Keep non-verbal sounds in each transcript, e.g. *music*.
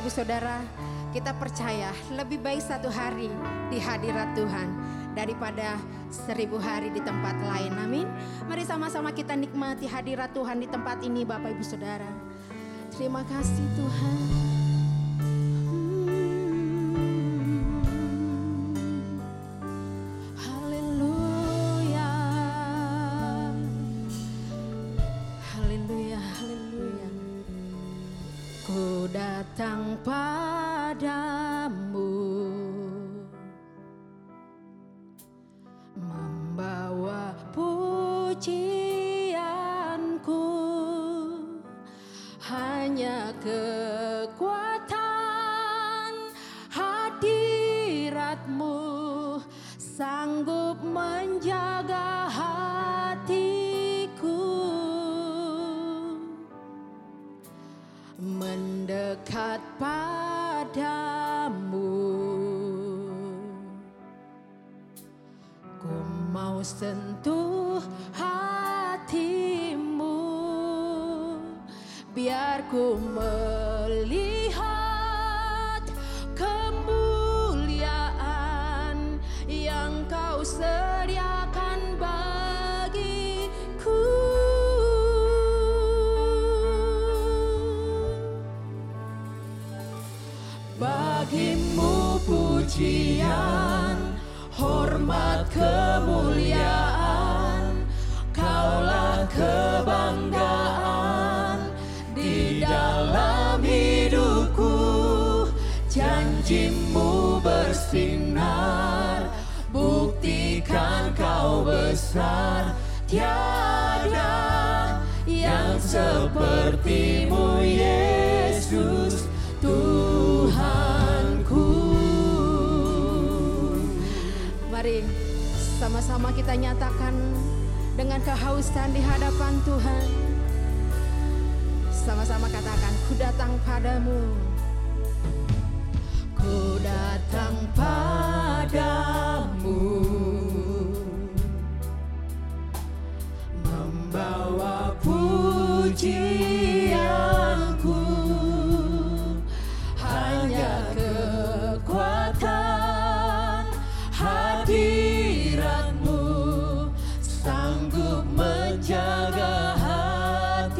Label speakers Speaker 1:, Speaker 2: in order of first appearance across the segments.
Speaker 1: Ibu Saudara, kita percaya lebih baik satu hari di hadirat Tuhan daripada seribu hari di tempat lain. Amin. Mari sama-sama kita nikmati hadirat Tuhan di tempat ini Bapak Ibu Saudara. Terima kasih Tuhan.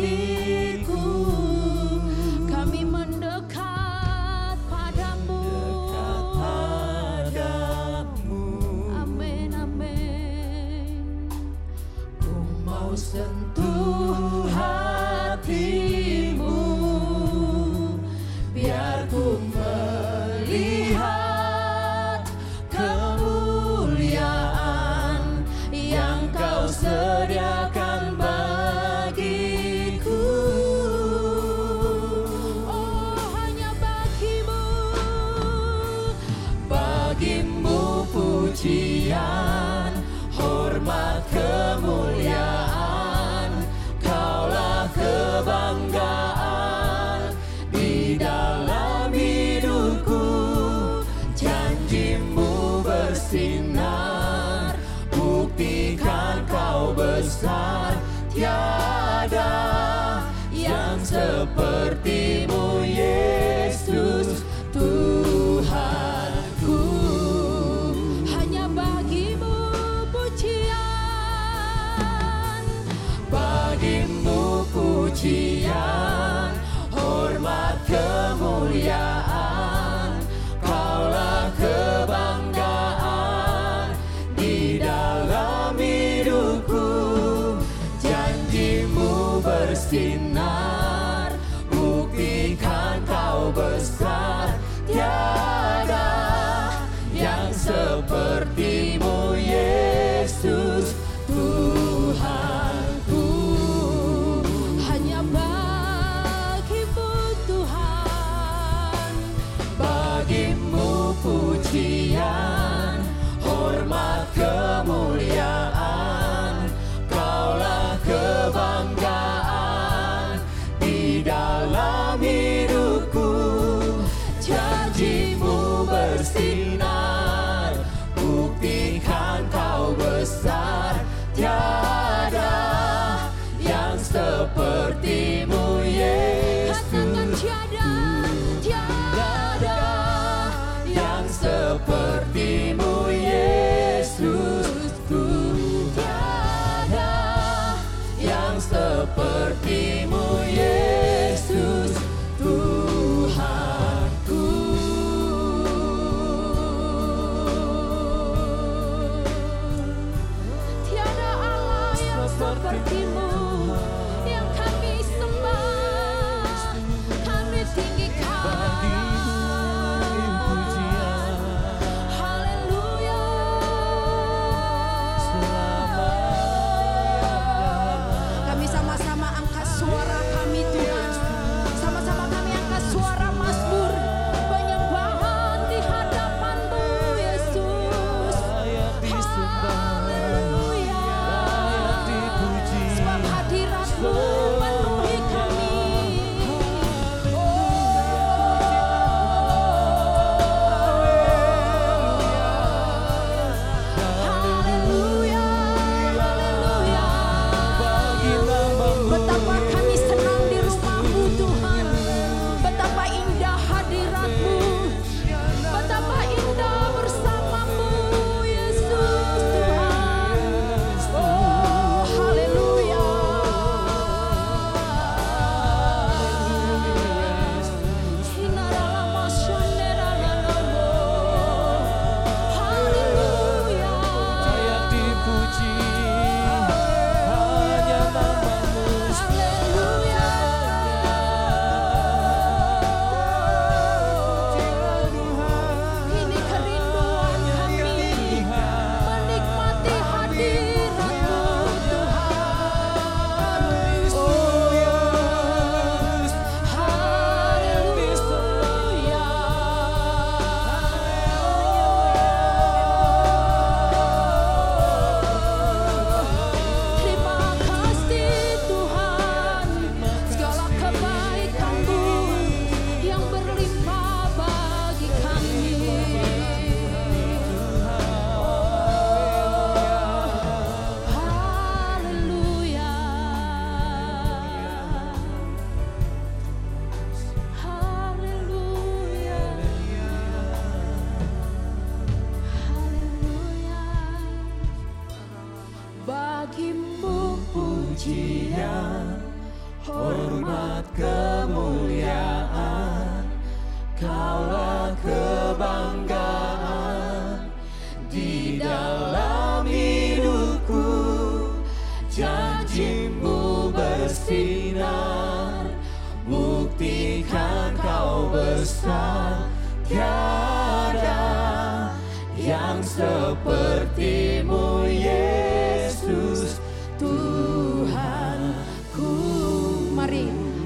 Speaker 1: 你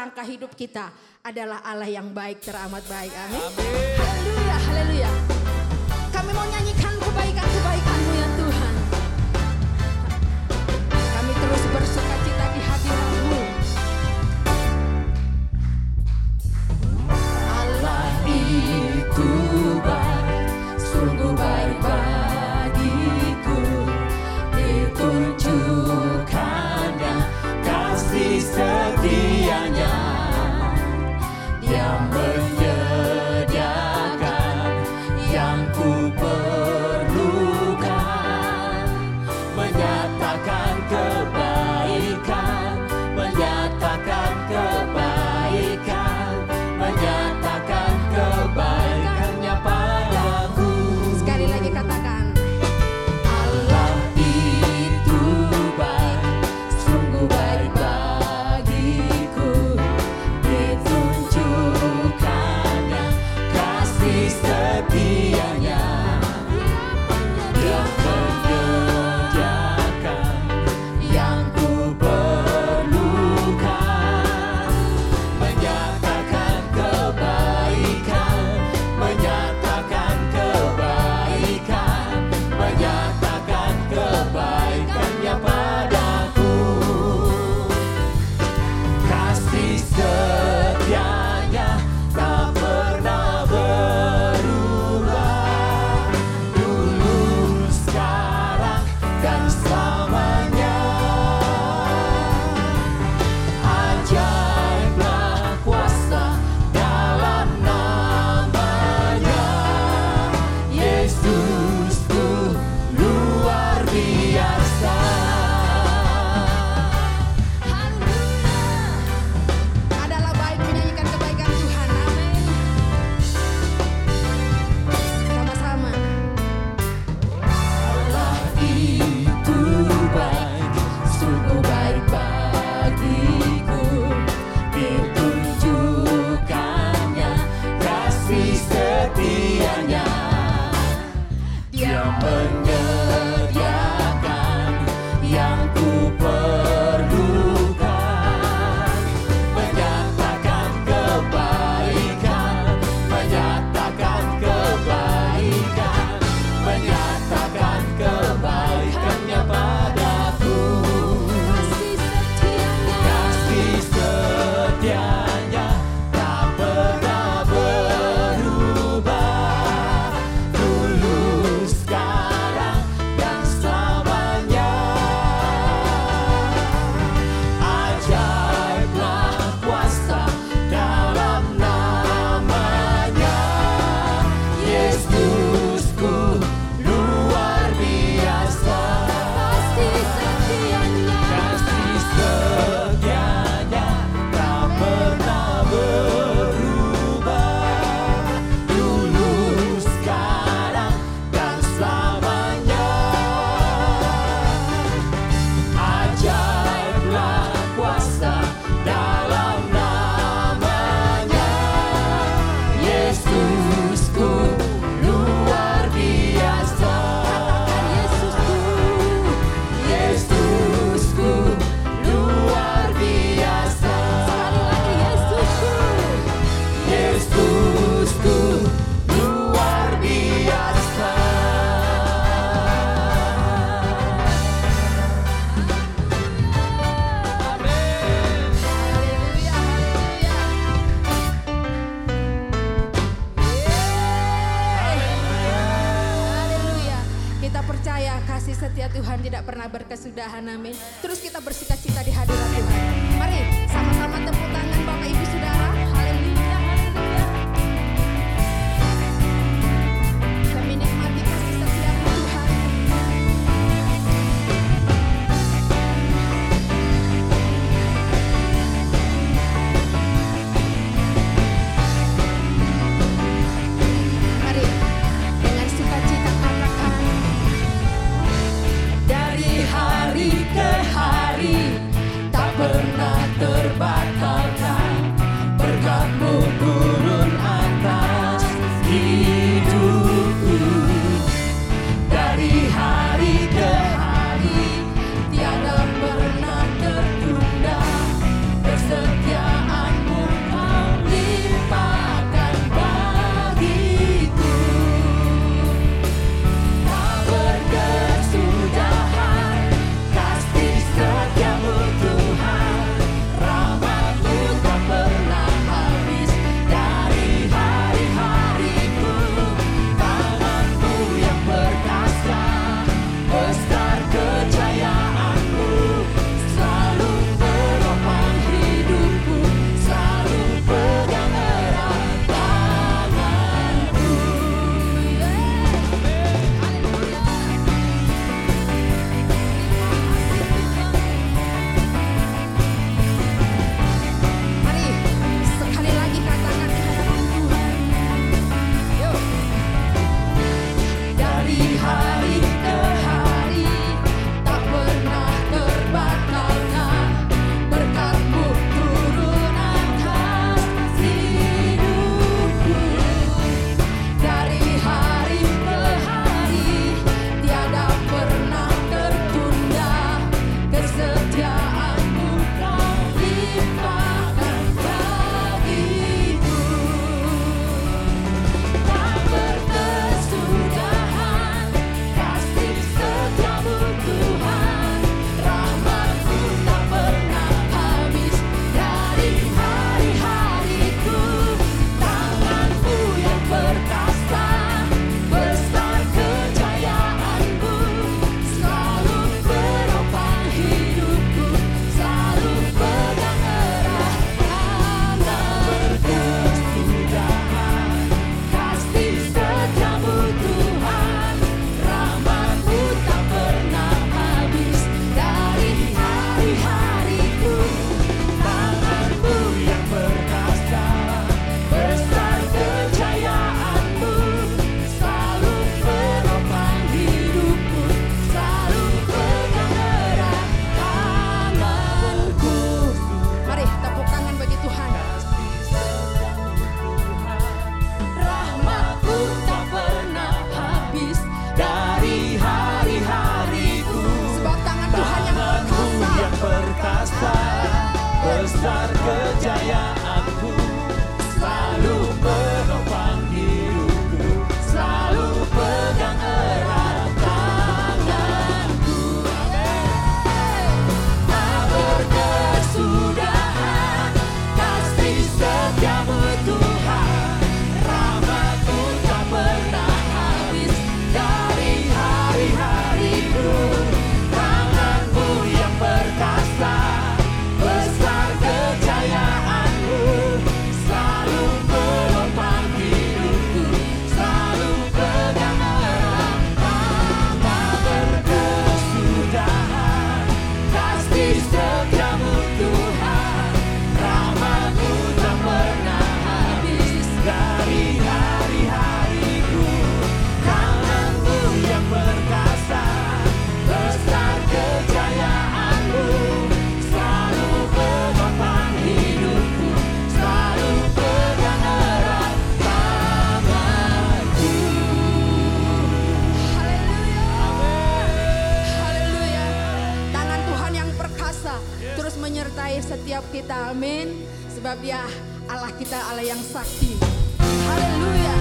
Speaker 1: langkah hidup kita adalah Allah yang baik, teramat baik. Amin. Amin. Haleluya, haleluya. kita. Amin.
Speaker 2: Sebab ya Allah kita Allah yang sakti. Haleluya.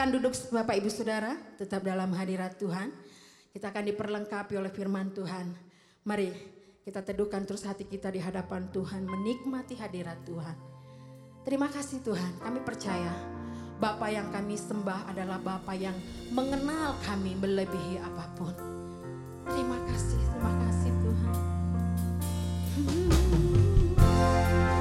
Speaker 2: Silakan duduk Bapak Ibu Saudara, tetap dalam hadirat Tuhan. Kita akan diperlengkapi oleh firman Tuhan. Mari kita teduhkan terus hati kita di hadapan Tuhan, menikmati hadirat Tuhan. Terima kasih Tuhan, kami percaya Bapa yang kami sembah adalah Bapa yang mengenal kami melebihi apa pun. Terima kasih,
Speaker 3: terima kasih Tuhan.
Speaker 1: Bapa,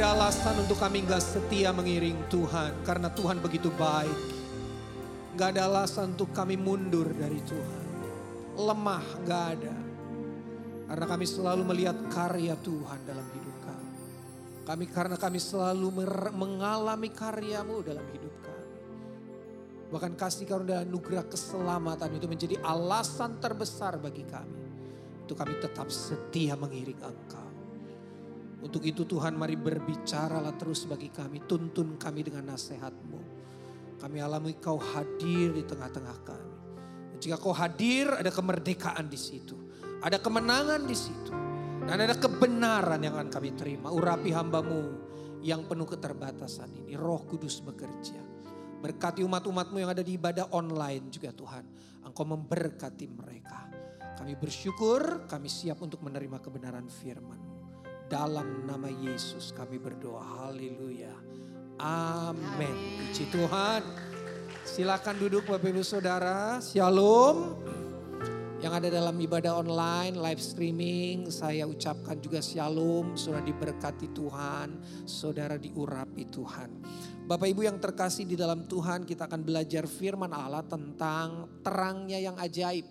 Speaker 3: ada alasan untuk kami gak setia mengiring Tuhan. Karena Tuhan begitu baik. Gak ada alasan untuk kami mundur dari Tuhan. Lemah gak ada. Karena kami selalu melihat karya Tuhan dalam hidup kami. Kami karena kami selalu mengalami karyamu dalam hidup kami. Bahkan kasih karunia dan anugerah keselamatan itu menjadi alasan terbesar bagi kami. Untuk kami tetap setia mengiring engkau. Untuk itu Tuhan mari berbicaralah terus bagi kami. Tuntun kami dengan nasihatmu. Kami alami kau hadir di tengah-tengah kami. Dan jika kau hadir ada kemerdekaan di situ. Ada kemenangan di situ. Dan ada kebenaran yang akan kami terima. Urapi hambamu yang penuh keterbatasan ini. Roh kudus bekerja. Berkati umat-umatmu yang ada di ibadah online juga Tuhan. Engkau memberkati mereka. Kami bersyukur, kami siap untuk menerima kebenaran firman dalam nama Yesus kami berdoa. Haleluya. Amin. Puji Tuhan. Silakan duduk Bapak Ibu Saudara. Shalom. Yang ada dalam ibadah online, live streaming, saya ucapkan juga shalom, saudara diberkati Tuhan, saudara diurapi Tuhan. Bapak Ibu yang terkasih di dalam Tuhan, kita akan belajar firman Allah tentang terangnya yang ajaib.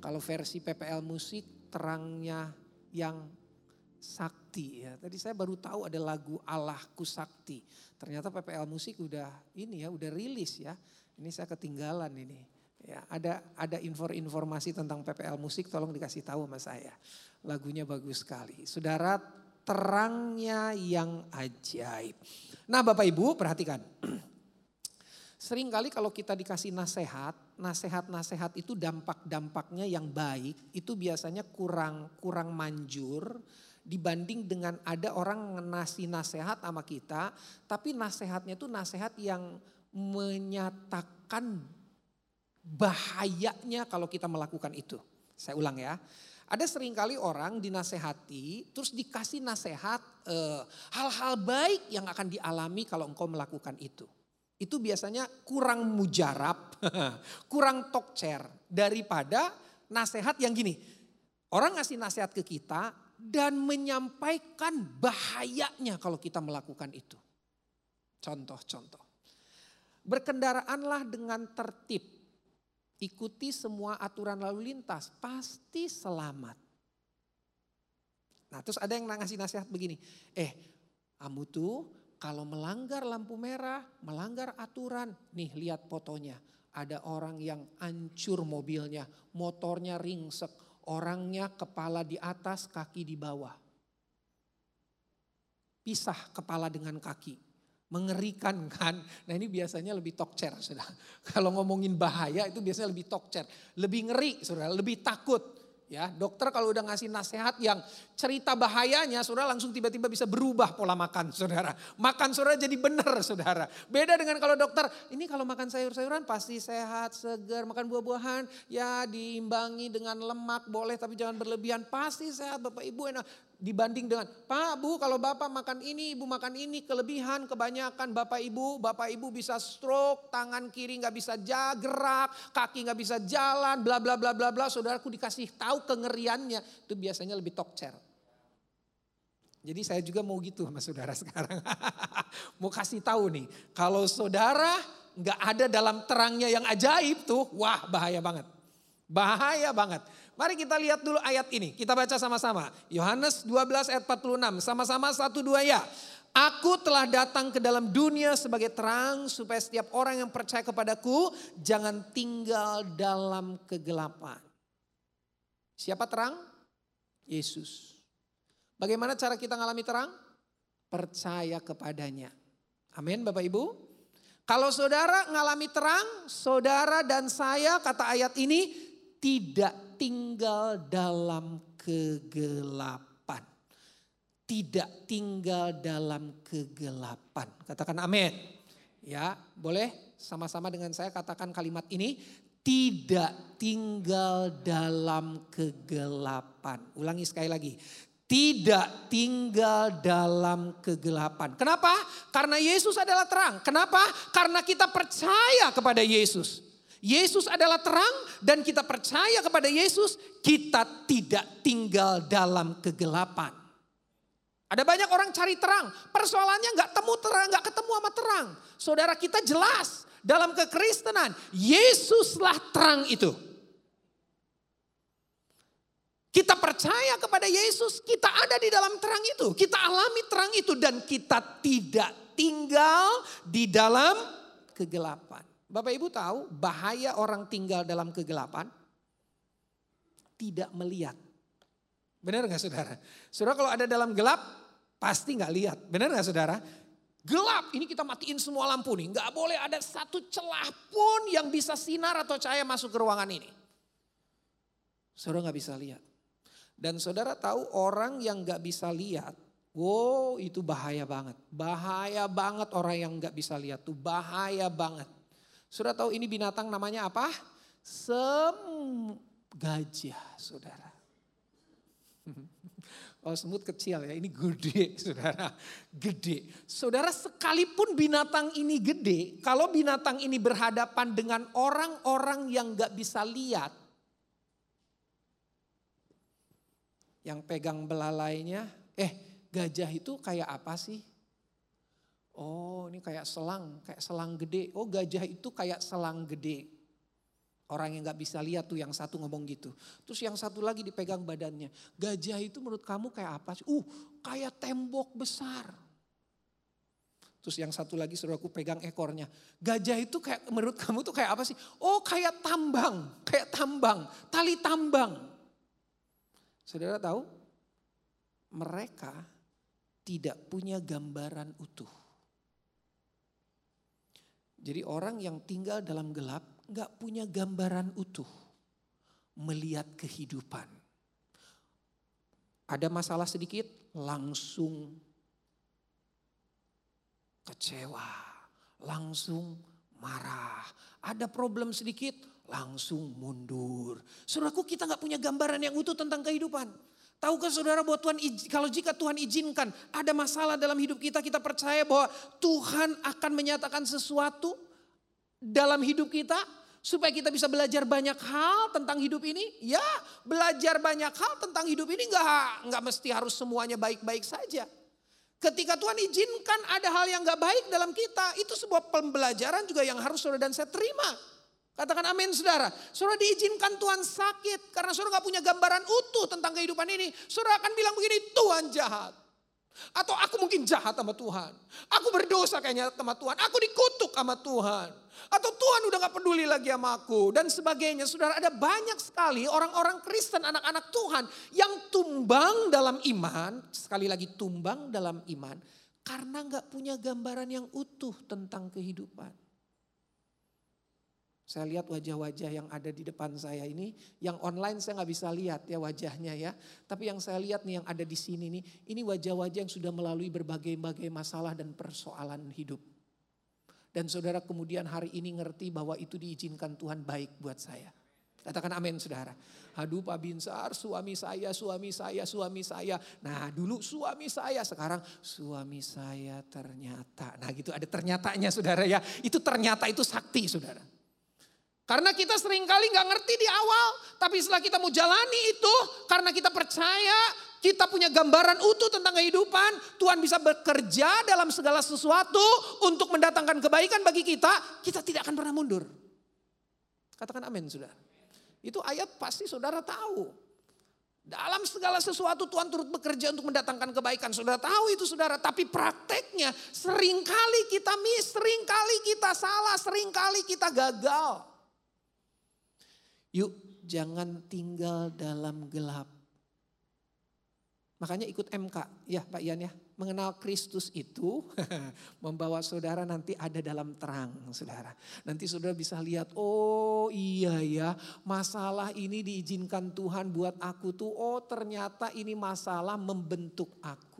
Speaker 3: Kalau versi PPL musik, terangnya yang sakti ya. Tadi saya baru tahu ada lagu Allahku Sakti. Ternyata PPL Musik udah ini ya, udah rilis ya. Ini saya ketinggalan ini. Ya, ada ada info informasi tentang PPL musik tolong dikasih tahu sama saya. Lagunya bagus sekali. Saudara, terangnya yang ajaib. Nah, Bapak Ibu, perhatikan. *clears throat* Seringkali kalau kita dikasih nasihat, nasihat-nasihat itu dampak-dampaknya yang baik itu biasanya kurang kurang manjur dibanding dengan ada orang ngasih nasihat sama kita, tapi nasihatnya itu nasihat yang menyatakan bahayanya kalau kita melakukan itu. Saya ulang ya. Ada sering kali orang dinasehati, terus dikasih nasihat eh, hal-hal baik yang akan dialami kalau engkau melakukan itu. Itu biasanya kurang mujarab, *laughs* kurang tokcer daripada nasihat yang gini. Orang ngasih nasihat ke kita dan menyampaikan bahayanya kalau kita melakukan itu. Contoh-contoh. Berkendaraanlah dengan tertib. Ikuti semua aturan lalu lintas, pasti selamat. Nah terus ada yang ngasih nasihat begini, eh kamu tuh kalau melanggar lampu merah, melanggar aturan, nih lihat fotonya. Ada orang yang hancur mobilnya, motornya ringsek, orangnya kepala di atas, kaki di bawah. Pisah kepala dengan kaki. Mengerikan kan? Nah ini biasanya lebih sudah. Kalau ngomongin bahaya itu biasanya lebih tokcer. Lebih ngeri sudah, lebih takut. Ya, dokter kalau udah ngasih nasihat yang cerita bahayanya, saudara langsung tiba-tiba bisa berubah pola makan, *laughs* saudara. Makan saudara jadi benar, saudara. Beda dengan kalau dokter, ini kalau makan sayur-sayuran pasti sehat, segar, makan buah-buahan, ya diimbangi dengan lemak boleh tapi jangan berlebihan, pasti sehat Bapak Ibu enak dibanding dengan Pak Bu kalau Bapak makan ini Ibu makan ini kelebihan kebanyakan. Bapak Ibu Bapak Ibu bisa stroke tangan kiri nggak bisa gerak kaki nggak bisa jalan bla bla bla bla bla. Saudaraku dikasih tahu kengeriannya. Itu biasanya lebih tokcer. Jadi saya juga mau gitu sama saudara sekarang. *laughs* Mau kasih tahu nih kalau saudara nggak ada dalam terangnya yang ajaib tuh wah bahaya banget bahaya banget Mari kita lihat dulu ayat ini. Kita baca sama-sama. Yohanes 12 ayat 46. Sama-sama satu dua ya. Aku telah datang ke dalam dunia sebagai terang supaya setiap orang yang percaya kepadaku jangan tinggal dalam kegelapan. Siapa terang? Yesus. Bagaimana cara kita ngalami terang? Percaya kepadanya. Amin Bapak Ibu. Kalau saudara ngalami terang, saudara dan saya kata ayat ini tidak tinggal dalam kegelapan. Tidak tinggal dalam kegelapan. Katakan amin. Ya, boleh sama-sama dengan saya katakan kalimat ini. Tidak tinggal dalam kegelapan. Ulangi sekali lagi. Tidak tinggal dalam kegelapan. Kenapa? Karena Yesus adalah terang. Kenapa? Karena kita percaya kepada Yesus. Yesus adalah terang dan kita percaya kepada Yesus, kita tidak tinggal dalam kegelapan. Ada banyak orang cari terang, persoalannya nggak temu terang, nggak ketemu sama terang. Saudara kita jelas dalam kekristenan, Yesuslah terang itu. Kita percaya kepada Yesus, kita ada di dalam terang itu, kita alami terang itu dan kita tidak tinggal di dalam kegelapan. Bapak Ibu tahu bahaya orang tinggal dalam kegelapan? Tidak melihat. Benar gak saudara? Saudara kalau ada dalam gelap pasti gak lihat. Benar gak saudara? Gelap, ini kita matiin semua lampu nih. Gak boleh ada satu celah pun yang bisa sinar atau cahaya masuk ke ruangan ini. Saudara gak bisa lihat. Dan saudara tahu orang yang gak bisa lihat, wow itu bahaya banget. Bahaya banget orang yang gak bisa lihat tuh bahaya banget. Sudah tahu ini binatang namanya apa? Sem gajah, saudara. *laughs* Oh semut kecil ya, ini gede *laughs* saudara. Gede. Saudara sekalipun binatang ini gede, kalau binatang ini berhadapan dengan orang-orang yang gak bisa lihat. Yang pegang belalainya, eh gajah itu kayak apa sih? Oh ini kayak selang, kayak selang gede. Oh gajah itu kayak selang gede. Orang yang gak bisa lihat tuh yang satu ngomong gitu. Terus yang satu lagi dipegang badannya. Gajah itu menurut kamu kayak apa sih? Uh kayak tembok besar. Terus yang satu lagi saudaraku pegang ekornya. Gajah itu kayak menurut kamu tuh kayak apa sih? Oh kayak tambang, kayak tambang, tali tambang. Saudara tahu? Mereka tidak punya gambaran utuh. Jadi orang yang tinggal dalam gelap nggak punya gambaran utuh. Melihat kehidupan. Ada masalah sedikit langsung kecewa, langsung marah. Ada problem sedikit, langsung mundur. Saudaraku kita nggak punya gambaran yang utuh tentang kehidupan. Tahukah saudara bahwa Tuhan kalau jika Tuhan izinkan ada masalah dalam hidup kita, kita percaya bahwa Tuhan akan menyatakan sesuatu dalam hidup kita supaya kita bisa belajar banyak hal tentang hidup ini. Ya, belajar banyak hal tentang hidup ini nggak nggak mesti harus semuanya baik-baik saja. Ketika Tuhan izinkan ada hal yang gak baik dalam kita, itu sebuah pembelajaran juga yang harus saudara dan saya terima. Katakan amin saudara. Saudara diizinkan Tuhan sakit karena saudara gak punya gambaran utuh tentang kehidupan ini. Saudara akan bilang begini, Tuhan jahat. Atau aku mungkin jahat sama Tuhan. Aku berdosa kayaknya sama Tuhan. Aku dikutuk sama Tuhan. Atau Tuhan udah gak peduli lagi sama aku. Dan sebagainya. Saudara ada banyak sekali orang-orang Kristen, anak-anak Tuhan. Yang tumbang dalam iman. Sekali lagi tumbang dalam iman. Karena gak punya gambaran yang utuh tentang kehidupan. Saya lihat wajah-wajah yang ada di depan saya ini, yang online saya nggak bisa lihat ya wajahnya ya. Tapi yang saya lihat nih yang ada di sini nih, ini wajah-wajah yang sudah melalui berbagai-bagai masalah dan persoalan hidup. Dan saudara kemudian hari ini ngerti bahwa itu diizinkan Tuhan baik buat saya. Katakan amin saudara. Aduh Pak Binsar suami saya, suami saya, suami saya. Nah dulu suami saya, sekarang suami saya ternyata. Nah gitu ada ternyatanya saudara ya. Itu ternyata itu sakti saudara. Karena kita sering kali nggak ngerti di awal, tapi setelah kita mau jalani itu, karena kita percaya kita punya gambaran utuh tentang kehidupan, Tuhan bisa bekerja dalam segala sesuatu untuk mendatangkan kebaikan bagi kita, kita tidak akan pernah mundur. Katakan amin sudah. Itu ayat pasti saudara tahu. Dalam segala sesuatu Tuhan turut bekerja untuk mendatangkan kebaikan. Saudara tahu itu saudara. Tapi prakteknya sering kali kita miss, sering kali kita salah, sering kali kita gagal. Yuk jangan tinggal dalam gelap. Makanya ikut MK ya Pak Ian ya. Mengenal Kristus itu *laughs* membawa saudara nanti ada dalam terang saudara. Nanti saudara bisa lihat oh iya ya masalah ini diizinkan Tuhan buat aku tuh. Oh ternyata ini masalah membentuk aku.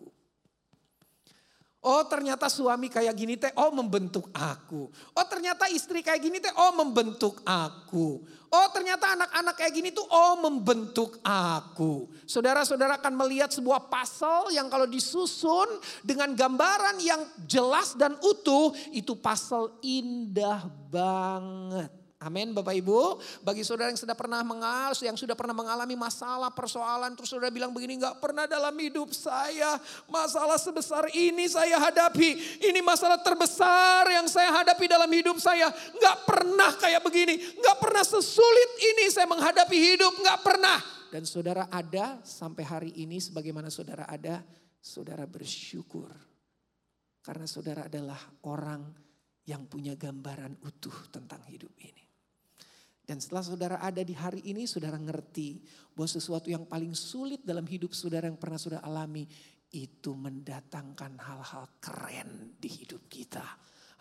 Speaker 3: Oh ternyata suami kayak gini teh, oh membentuk aku. Oh ternyata istri kayak gini teh, oh membentuk aku. Oh ternyata anak-anak kayak gini tuh, oh membentuk aku. Saudara-saudara akan melihat sebuah pasal yang kalau disusun dengan gambaran yang jelas dan utuh, itu pasal indah banget. Amin Bapak Ibu. Bagi saudara yang sudah pernah mengal, yang sudah pernah mengalami masalah, persoalan. Terus saudara bilang begini, gak pernah dalam hidup saya. Masalah sebesar ini saya hadapi. Ini masalah terbesar yang saya hadapi dalam hidup saya. Gak pernah kayak begini. Gak pernah sesulit ini saya menghadapi hidup. Gak pernah. Dan saudara ada sampai hari ini sebagaimana saudara ada. Saudara bersyukur. Karena saudara adalah orang yang punya gambaran utuh tentang hidup ini. Dan setelah saudara ada di hari ini, saudara ngerti bahwa sesuatu yang paling sulit dalam hidup saudara yang pernah saudara alami, itu mendatangkan hal-hal keren di hidup kita.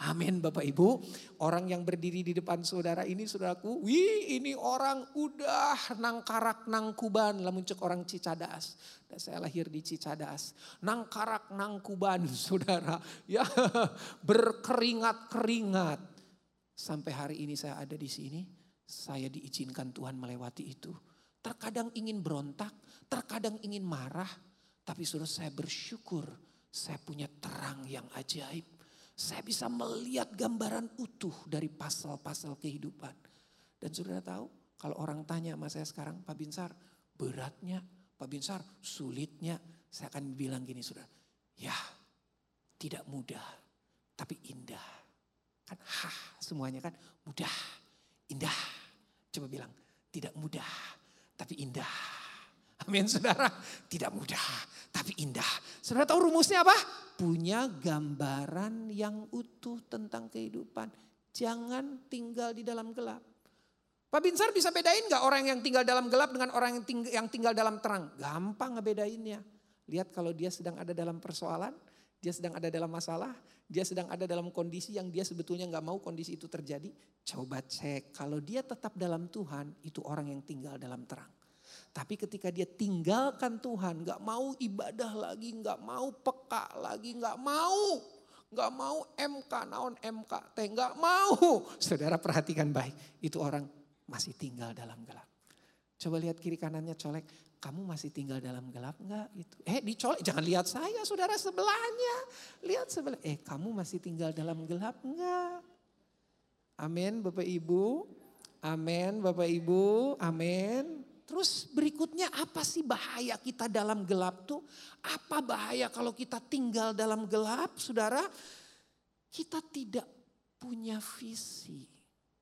Speaker 3: Amin Bapak Ibu. Orang yang berdiri di depan saudara ini saudaraku, wih ini orang udah nangkarak nangkuban lamun cek orang Cicadas. Dan saya lahir di Cicadas. Nangkarak nangkuban *laughs* saudara. Ya berkeringat-keringat. Sampai hari ini saya ada di sini saya diizinkan Tuhan melewati itu. Terkadang ingin berontak, terkadang ingin marah. Tapi sudah saya bersyukur saya punya terang yang ajaib. Saya bisa melihat gambaran utuh dari pasal-pasal kehidupan. Dan saudara tahu kalau orang tanya sama saya sekarang Pak Binsar beratnya, Pak Binsar sulitnya. Saya akan bilang gini saudara, ya tidak mudah tapi indah. Kan hah semuanya kan mudah, indah. Coba bilang, tidak mudah tapi indah. Amin saudara, tidak mudah tapi indah. Saudara tahu rumusnya apa? Punya gambaran yang utuh tentang kehidupan. Jangan tinggal di dalam gelap. Pak Binsar bisa bedain gak orang yang tinggal dalam gelap dengan orang yang tinggal, dalam terang? Gampang ngebedainnya. Lihat kalau dia sedang ada dalam persoalan, dia sedang ada dalam masalah, dia sedang ada dalam kondisi yang dia sebetulnya nggak mau kondisi itu terjadi. Coba cek, kalau dia tetap dalam Tuhan, itu orang yang tinggal dalam terang. Tapi ketika dia tinggalkan Tuhan, nggak mau ibadah lagi, nggak mau peka lagi, nggak mau, nggak mau MK, naon MK, teh nggak mau. *laughs* Saudara perhatikan baik, itu orang masih tinggal dalam gelap. Coba lihat kiri kanannya colek, kamu masih tinggal dalam gelap enggak gitu. Eh dicolek, jangan lihat saya saudara sebelahnya. Lihat sebelah, eh kamu masih tinggal dalam gelap enggak? Amin Bapak Ibu. Amin Bapak Ibu. Amin. Terus berikutnya apa sih bahaya kita dalam gelap tuh? Apa bahaya kalau kita tinggal dalam gelap saudara? Kita tidak punya visi.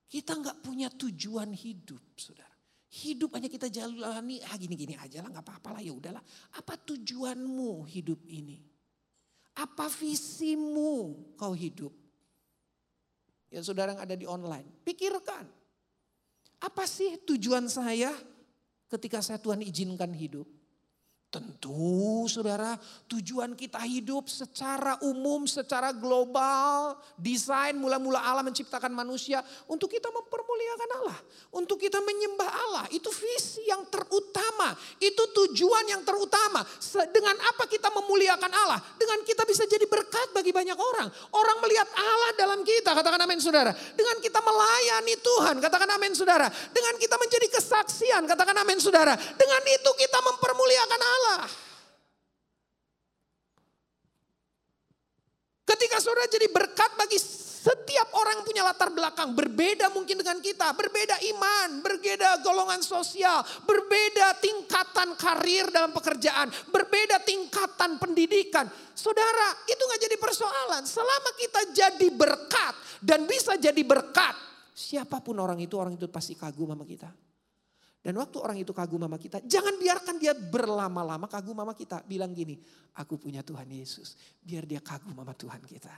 Speaker 3: Kita nggak punya tujuan hidup, saudara. Hidup hanya kita jalani, ah gini-gini aja lah, nggak apa-apa lah, ya udahlah. Apa tujuanmu hidup ini? Apa visimu kau hidup? Ya saudara yang ada di online, pikirkan. Apa sih tujuan saya ketika saya Tuhan izinkan hidup? Tentu saudara tujuan kita hidup secara umum, secara global, desain mula-mula Allah menciptakan manusia untuk kita mempermuliakan Allah. Untuk kita menyembah Allah, itu visi yang terutama, itu tujuan yang terutama. Dengan apa kita memuliakan Allah? Dengan kita bisa jadi berkat bagi banyak orang. Orang melihat Allah dalam kita, katakan amin saudara. Dengan kita melayani Tuhan, katakan amin saudara. Dengan kita menjadi kesaksian, katakan amin saudara. Dengan itu kita mempermuliakan Allah. Allah. Ketika saudara jadi berkat bagi setiap orang punya latar belakang berbeda mungkin dengan kita, berbeda iman, berbeda golongan sosial, berbeda tingkatan karir dalam pekerjaan, berbeda tingkatan pendidikan. Saudara, itu nggak jadi persoalan. Selama kita jadi berkat dan bisa jadi berkat, siapa pun orang itu, orang itu pasti kagum sama kita. Dan waktu orang itu kagum sama kita, jangan biarkan dia berlama-lama kagum sama kita. Bilang gini, aku punya Tuhan Yesus. Biar dia kagum sama Tuhan kita.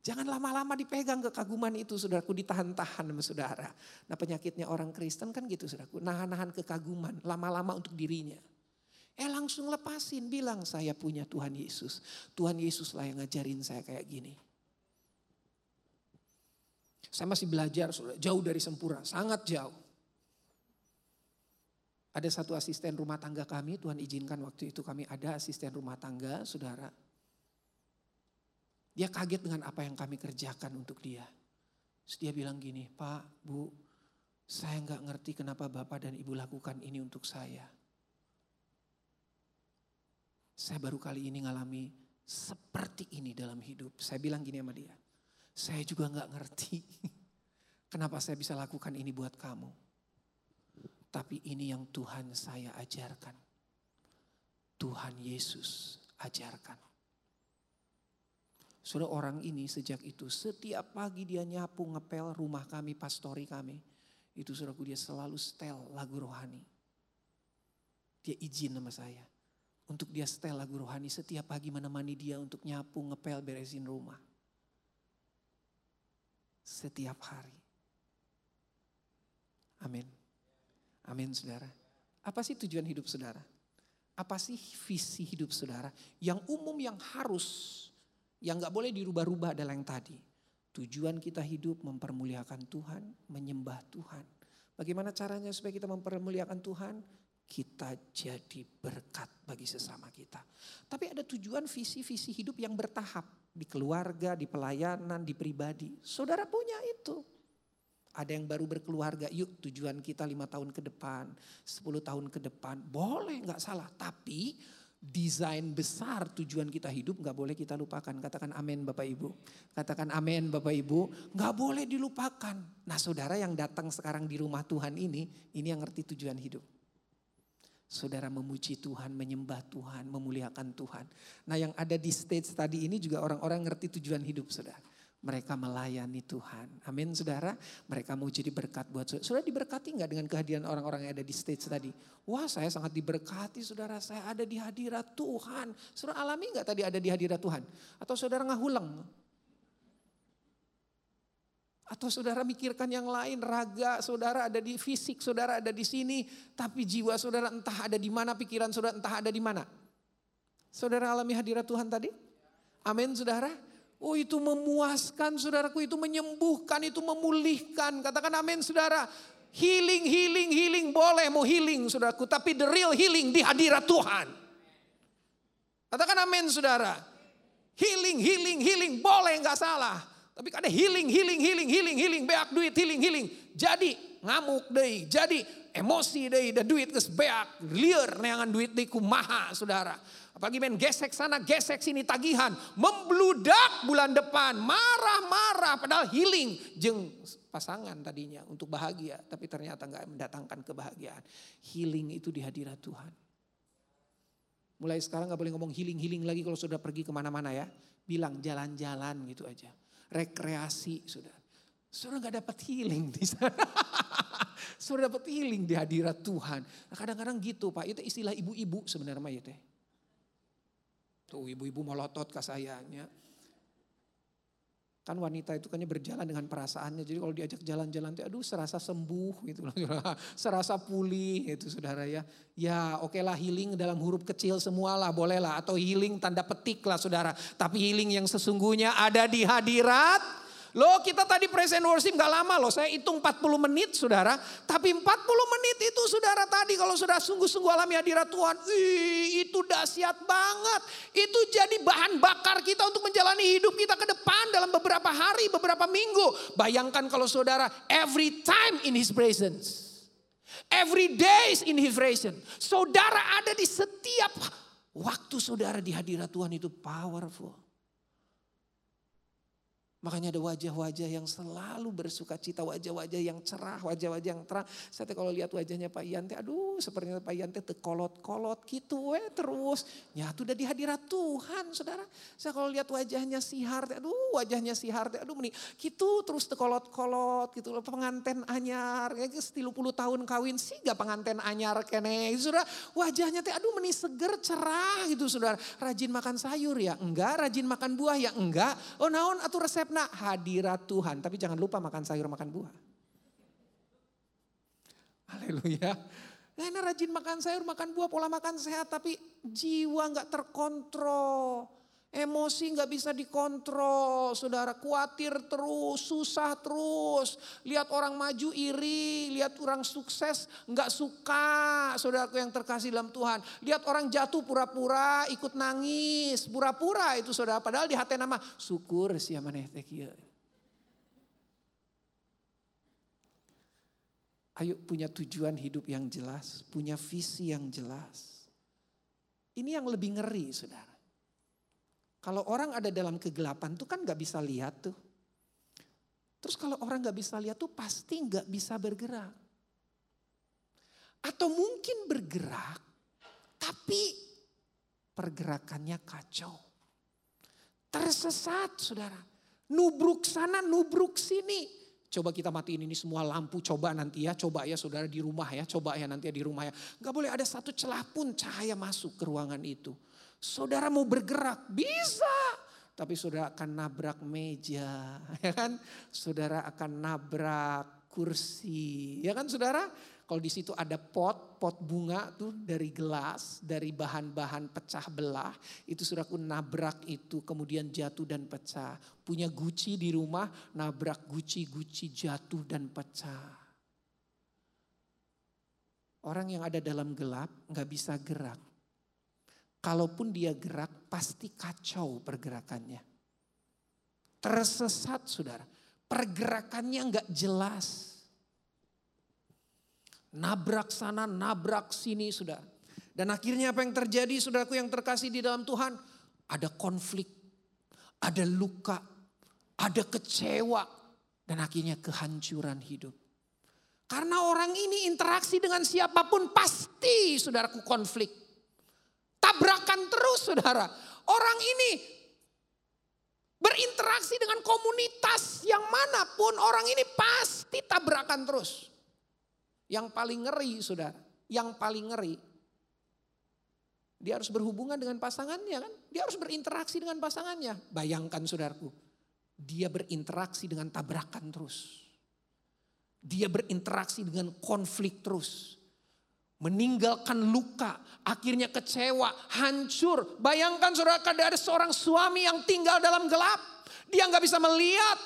Speaker 3: Jangan lama-lama dipegang kekaguman itu saudaraku ditahan-tahan sama saudara. Nah penyakitnya orang Kristen kan gitu saudaraku. Nahan-nahan kekaguman lama-lama untuk dirinya. Eh langsung lepasin bilang saya punya Tuhan Yesus. Tuhan Yesus lah yang ngajarin saya kayak gini. Saya masih belajar jauh dari sempurna, sangat jauh. Ada satu asisten rumah tangga kami, Tuhan izinkan waktu itu kami ada asisten rumah tangga, saudara. Dia kaget dengan apa yang kami kerjakan untuk dia. Terus dia bilang gini, Pak, Bu, saya nggak ngerti kenapa Bapak dan Ibu lakukan ini untuk saya. Saya baru kali ini ngalami seperti ini dalam hidup. Saya bilang gini sama dia, saya juga nggak ngerti *laughs* kenapa saya bisa lakukan ini buat kamu. Tapi ini yang Tuhan saya ajarkan. Tuhan Yesus ajarkan. Sudah orang ini sejak itu setiap pagi dia nyapu ngepel rumah kami, pastori kami. Itu saudaraku dia selalu setel lagu rohani. Dia izin sama saya. Untuk dia setel lagu rohani setiap pagi menemani dia untuk nyapu, ngepel, beresin rumah. Setiap hari. Amin. Amin saudara. Apa sih tujuan hidup saudara? Apa sih visi hidup saudara? Yang umum yang harus, yang gak boleh dirubah-rubah adalah yang tadi. Tujuan kita hidup mempermuliakan Tuhan, menyembah Tuhan. Bagaimana caranya supaya kita mempermuliakan Tuhan? Kita jadi berkat bagi sesama kita. Tapi ada tujuan visi-visi hidup yang bertahap. Di keluarga, di pelayanan, di pribadi. Saudara punya itu. Ada yang baru berkeluarga, yuk tujuan kita lima tahun ke depan, sepuluh tahun ke depan, boleh nggak salah. Tapi desain besar tujuan kita hidup nggak boleh kita lupakan. Katakan amin Bapak Ibu. Katakan amin Bapak Ibu. Nggak boleh dilupakan. Nah saudara yang datang sekarang di rumah Tuhan ini, ini yang ngerti tujuan hidup. Saudara memuji Tuhan, menyembah Tuhan, memuliakan Tuhan. Nah yang ada di stage tadi ini juga orang-orang ngerti tujuan hidup saudara. Mereka melayani Tuhan. Amin saudara. Mereka mau jadi berkat buat saudara. Sudah diberkati nggak dengan kehadiran orang-orang yang ada di stage tadi? Wah saya sangat diberkati saudara. Saya ada di hadirat Tuhan. Saudara alami nggak tadi ada di hadirat Tuhan? Atau saudara ngahulang? Atau saudara mikirkan yang lain, raga saudara ada di fisik, saudara ada di sini, tapi jiwa saudara entah ada di mana, pikiran saudara entah ada di mana. Saudara alami hadirat Tuhan tadi? Amin saudara. Oh itu memuaskan saudaraku, itu menyembuhkan, itu memulihkan. Katakan amin saudara. Healing, healing, healing. Boleh mau healing saudaraku. Tapi the real healing di hadirat Tuhan. Katakan amin saudara. Healing, healing, healing. Boleh nggak salah. Tapi ada healing, healing, healing, healing, healing. Beak duit, healing, healing. Jadi ngamuk deh. Jadi emosi deh. Dan duit kes beak. Liar neangan duit deh kumaha saudara. Apalagi main gesek sana, gesek sini tagihan. Membludak bulan depan. Marah-marah padahal healing. Jeng pasangan tadinya untuk bahagia. Tapi ternyata nggak mendatangkan kebahagiaan. Healing itu di hadirat Tuhan. Mulai sekarang nggak boleh ngomong healing-healing lagi kalau sudah pergi ke mana-mana ya. Bilang jalan-jalan gitu aja. Rekreasi sudah. Sudah nggak dapat healing di sana. *laughs* sudah dapat healing di hadirat Tuhan. Nah, kadang-kadang gitu Pak, itu istilah ibu-ibu sebenarnya ya teh. Tuh ibu-ibu melotot ke sayanya. Kan wanita itu kan berjalan dengan perasaannya. Jadi kalau diajak jalan-jalan tuh aduh serasa sembuh gitu loh. *laughs* serasa pulih itu saudara ya. Ya oke lah healing dalam huruf kecil semualah boleh lah. Atau healing tanda petik lah saudara. Tapi healing yang sesungguhnya ada di hadirat Loh kita tadi present worship gak lama loh. Saya hitung 40 menit saudara. Tapi 40 menit itu saudara tadi kalau sudah sungguh-sungguh alami hadirat Tuhan. Ih, itu dahsyat banget. Itu jadi bahan bakar kita untuk menjalani hidup kita ke depan dalam beberapa hari, beberapa minggu. Bayangkan kalau saudara every time in his presence. Every days in his presence. Saudara ada di setiap waktu saudara di hadirat Tuhan itu powerful. Makanya ada wajah-wajah yang selalu bersuka cita, wajah-wajah yang cerah, wajah-wajah yang terang. Saya kalau lihat wajahnya Pak Yante, aduh sepertinya Pak Yante tekolot-kolot gitu we terus. Nyatu udah di Tuhan saudara. Saya kalau lihat wajahnya si Harte, aduh wajahnya si Harte, aduh meni, gitu terus tekolot-kolot gitu. Penganten anyar, ya 30 tahun kawin sih gak penganten anyar kene. Saudara wajahnya teh aduh meni seger, cerah gitu saudara. Rajin makan sayur ya enggak, rajin makan buah ya enggak. Oh naon atau resep nak hadirat Tuhan. Tapi jangan lupa makan sayur, makan buah. Haleluya. Nah, rajin makan sayur, makan buah, pola makan sehat. Tapi jiwa nggak terkontrol. Emosi nggak bisa dikontrol, saudara khawatir terus, susah terus. Lihat orang maju iri, lihat orang sukses nggak suka, saudaraku yang terkasih dalam Tuhan. Lihat orang jatuh pura-pura, ikut nangis, pura-pura itu saudara. Padahal di hati nama syukur sih maneh Ayo punya tujuan hidup yang jelas, punya visi yang jelas. Ini yang lebih ngeri, saudara. Kalau orang ada dalam kegelapan tuh kan gak bisa lihat tuh. Terus kalau orang gak bisa lihat tuh pasti gak bisa bergerak. Atau mungkin bergerak tapi pergerakannya kacau. Tersesat saudara. Nubruk sana, nubruk sini. Coba kita matiin ini semua lampu, coba nanti ya, coba ya saudara di rumah ya, coba ya nanti ya di rumah ya. Gak boleh ada satu celah pun cahaya masuk ke ruangan itu. Saudara mau bergerak, bisa. Tapi saudara akan nabrak meja, *laughs* ya kan? Saudara akan nabrak kursi, ya kan saudara? Kalau di situ ada pot, pot bunga tuh dari gelas, dari bahan-bahan pecah belah, itu saudaraku nabrak itu kemudian jatuh dan pecah. Punya guci di rumah, nabrak guci-guci jatuh dan pecah. Orang yang ada dalam gelap nggak bisa gerak. Kalaupun dia gerak pasti kacau pergerakannya. Tersesat saudara. Pergerakannya nggak jelas. Nabrak sana, nabrak sini saudara. Dan akhirnya apa yang terjadi saudaraku yang terkasih di dalam Tuhan. Ada konflik, ada luka, ada kecewa. Dan akhirnya kehancuran hidup. Karena orang ini interaksi dengan siapa pun pasti saudaraku konflik tabrakan terus saudara. Orang ini Berinteraksi dengan komunitas yang mana pun orang ini pasti tabrakan terus. Yang paling ngeri saudara, yang paling ngeri. Dia harus berhubungan dengan pasangannya kan. Dia harus berinteraksi dengan pasangannya. Bayangkan saudaraku, dia berinteraksi dengan tabrakan terus. Dia berinteraksi dengan konflik terus meninggalkan luka, akhirnya kecewa, hancur. Bayangkan saudara ada seorang suami yang tinggal dalam gelap, dia nggak bisa melihat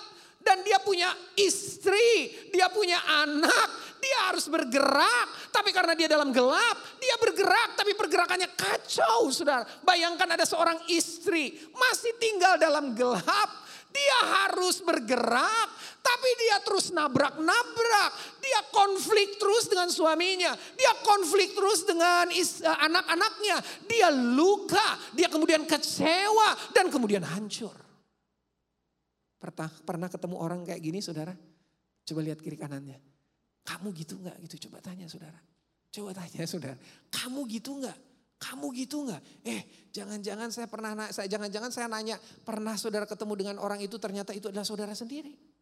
Speaker 3: dan dia punya istri, dia punya anak, dia harus bergerak. Tapi karena dia dalam gelap, dia bergerak tapi pergerakannya kacau saudara. Bayangkan ada seorang istri masih tinggal dalam gelap, dia harus bergerak, tapi dia terus nabrak-nabrak. Dia konflik terus dengan suaminya. Dia konflik terus dengan eh, anak-anaknya. Dia luka, dia kemudian kecewa dan kemudian hancur. Pernah, pernah ketemu orang kayak gini saudara? Coba lihat kiri kanannya. Kamu gitu nggak gitu? Coba tanya saudara. Coba tanya *laughs* saudara. Kamu gitu nggak? Kamu gitu nggak? Eh, jangan-jangan saya pernah jangan-jangan saya nanya, pernah saudara ketemu dengan orang itu ternyata itu adalah saudara sendiri.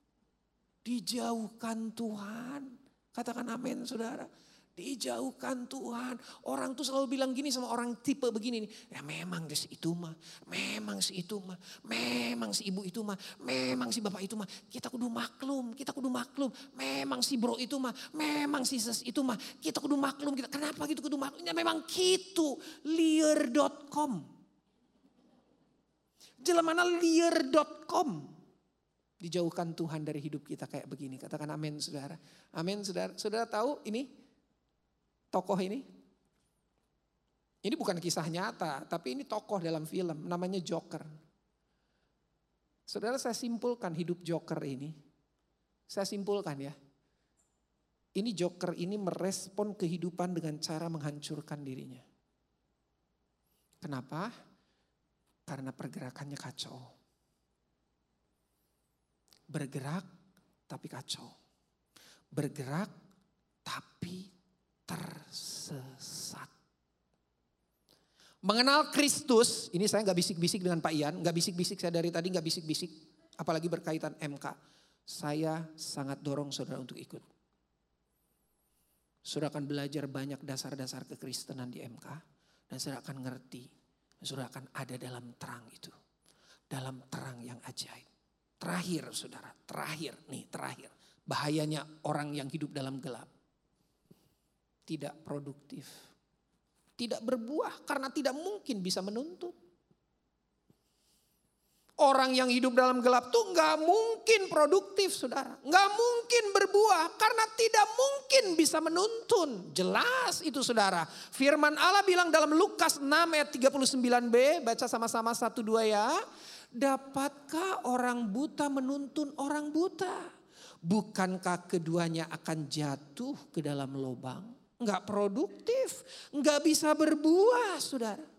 Speaker 3: Dijauhkan Tuhan. Katakan amin saudara. Dijauhkan Tuhan. Orang tuh selalu bilang gini sama orang tipe begini nih. Ya memang si itu mah. Memang si itu mah. Memang si ibu itu mah. Memang si bapak itu mah. Kita kudu maklum. Kita kudu maklum. Memang si bro itu mah. Memang si ses itu mah. Kita kudu maklum. Kita, kenapa gitu kudu maklum? Ya memang gitu. Liar.com. Jelamana liar.com. Dijauhkan Tuhan dari hidup kita kayak begini. Katakan amin saudara. Amin saudara. Saudara tahu ini tokoh ini? Ini bukan kisah nyata, tapi ini tokoh dalam film, namanya Joker. Saudara saya simpulkan hidup Joker ini. Saya simpulkan ya. Ini Joker ini merespon kehidupan dengan cara menghancurkan dirinya. Kenapa? Karena pergerakannya kacau. Bergerak tapi kacau. Bergerak tapi tersesat. Mengenal Kristus, ini saya nggak bisik-bisik dengan Pak Ian, nggak bisik-bisik saya dari tadi nggak bisik-bisik, apalagi berkaitan MK. Saya sangat dorong saudara untuk ikut. Saudara akan belajar banyak dasar-dasar kekristenan di MK dan saudara akan ngerti, saudara akan ada dalam terang itu, dalam terang yang ajaib. Terakhir saudara, terakhir nih terakhir. Bahayanya orang yang hidup dalam gelap tidak produktif. Tidak berbuah karena tidak mungkin bisa menuntut. Orang yang hidup dalam gelap tuh nggak mungkin produktif saudara. Nggak mungkin berbuah karena tidak mungkin bisa menuntun. Jelas itu saudara. Firman Allah bilang dalam Lukas 6 ayat 39b. Baca sama-sama satu dua ya. Dapatkah orang buta menuntun orang buta? Bukankah keduanya akan jatuh ke dalam lubang? nggak produktif, nggak bisa berbuah, saudara.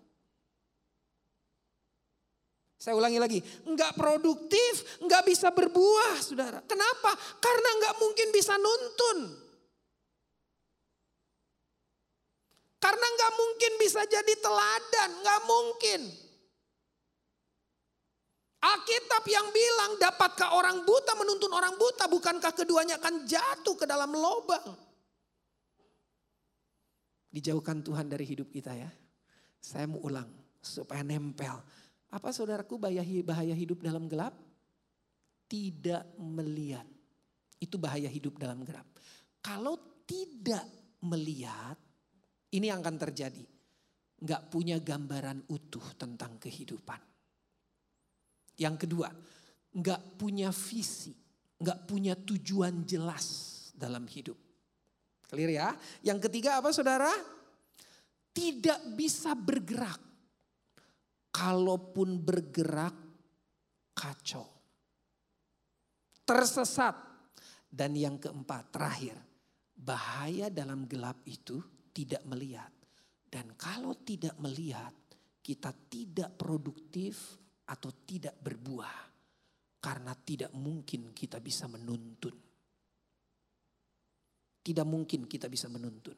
Speaker 3: Saya ulangi lagi, nggak produktif, nggak bisa berbuah, saudara. Kenapa? Karena nggak mungkin bisa nuntun. Karena nggak mungkin bisa jadi teladan, nggak mungkin. Alkitab yang bilang, dapatkah orang buta menuntun orang buta, bukankah keduanya akan jatuh ke dalam lubang? Dijauhkan Tuhan dari hidup kita ya. Saya mau ulang supaya nempel. Apa saudaraku bahaya, bahaya hidup dalam gelap? Tidak melihat. Itu bahaya hidup dalam gelap. Kalau tidak melihat, ini yang akan terjadi. Nggak punya gambaran utuh tentang kehidupan. Yang kedua, nggak punya visi, nggak punya tujuan jelas dalam hidup. Clear ya? Yang ketiga apa saudara? Tidak bisa bergerak. Kalaupun bergerak, kacau. Tersesat. Dan yang keempat, terakhir. Bahaya dalam gelap itu tidak melihat. Dan kalau tidak melihat, kita tidak produktif atau tidak berbuah. Karena tidak mungkin kita bisa menuntun. Tidak mungkin kita bisa menuntun.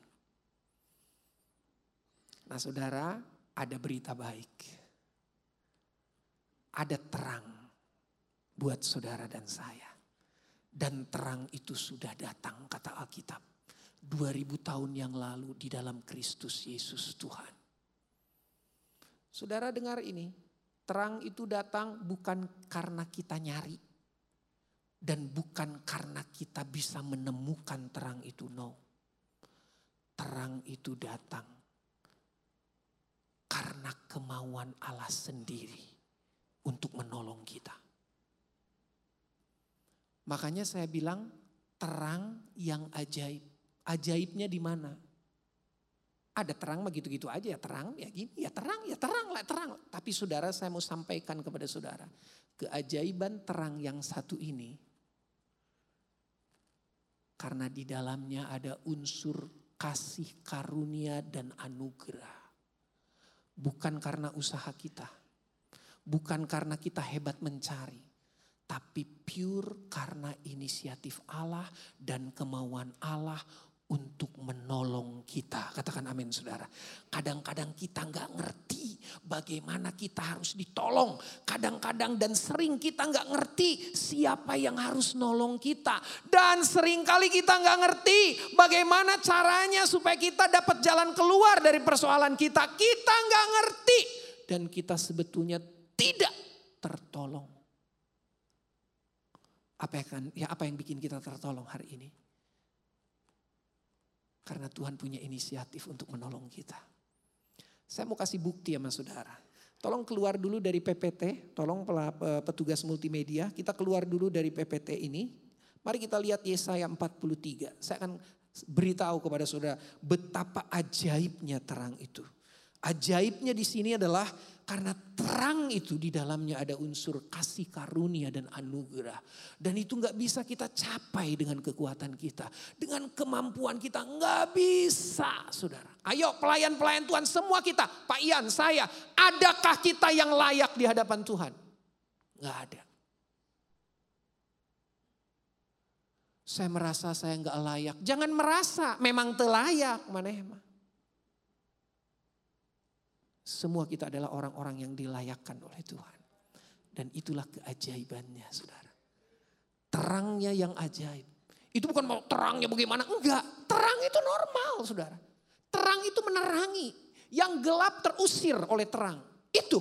Speaker 3: Nah saudara, ada berita baik. Ada terang. buat saudara dan saya. Dan terang itu sudah datang kata Alkitab. 2000 tahun yang lalu di dalam Kristus Yesus Tuhan. Saudara dengar ini, terang itu datang bukan karena kita nyari. Dan bukan karena kita bisa menemukan terang itu, no. Terang itu datang karena kemauan Allah sendiri untuk menolong kita. Makanya saya bilang terang yang ajaib. Ajaibnya di mana? Ada terang mah gitu-gitu aja ya terang ya gini ya terang ya terang lah terang. Tapi saudara saya mau sampaikan kepada saudara keajaiban terang yang satu ini karena di dalamnya ada unsur kasih karunia dan anugerah. Bukan karena usaha kita. Bukan karena kita hebat mencari tapi pure karena inisiatif Allah dan kemauan Allah untuk menolong kita. Katakan amin saudara. Kadang-kadang kita nggak ngerti bagaimana kita harus ditolong. Kadang-kadang dan sering kita nggak ngerti siapa yang harus nolong kita. Dan sering kali kita nggak ngerti bagaimana caranya supaya kita dapat jalan keluar dari persoalan kita. Kita nggak ngerti. Dan kita sebetulnya tidak tertolong. Apa yang, ya apa yang bikin kita tertolong hari ini? Karena Tuhan punya inisiatif untuk menolong kita. Saya mau kasih bukti sama saudara. Tolong keluar dulu dari PPT, tolong petugas multimedia, kita keluar dulu dari PPT ini. Mari kita lihat Yesaya 43. Saya akan beritahu kepada saudara betapa ajaibnya terang itu. Ajaibnya di sini adalah karena terang itu di dalamnya ada unsur kasih karunia dan anugerah. Dan itu nggak bisa kita capai dengan kekuatan kita. Dengan kemampuan kita nggak bisa saudara. Ayo pelayan-pelayan Tuhan semua kita. Pak Ian, saya. Adakah kita yang layak di hadapan Tuhan? Nggak ada. Saya merasa saya nggak layak. Jangan merasa, memang telayak. Mana emang. Semua kita adalah orang-orang yang dilayakkan oleh Tuhan. Dan itulah keajaibannya saudara. Terangnya yang ajaib. Itu bukan mau terangnya bagaimana, enggak. Terang itu normal saudara. Terang itu menerangi. Yang gelap terusir oleh terang. Itu.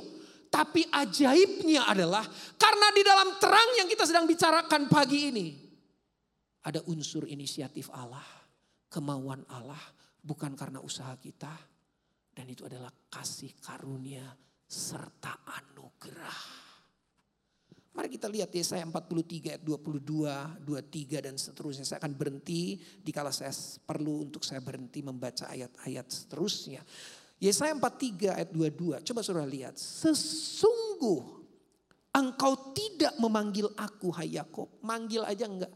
Speaker 3: Tapi ajaibnya adalah karena di dalam terang yang kita sedang bicarakan pagi ini. Ada unsur inisiatif Allah. Kemauan Allah. Bukan karena usaha kita dan itu adalah kasih karunia serta anugerah. Mari kita lihat Yesaya 43 ayat 22, 23 dan seterusnya. Saya akan berhenti dikala saya perlu untuk saya berhenti membaca ayat-ayat seterusnya. Yesaya 43 ayat 22. Coba saudara lihat. Sesungguh engkau tidak memanggil aku hai Yakob. Manggil aja enggak.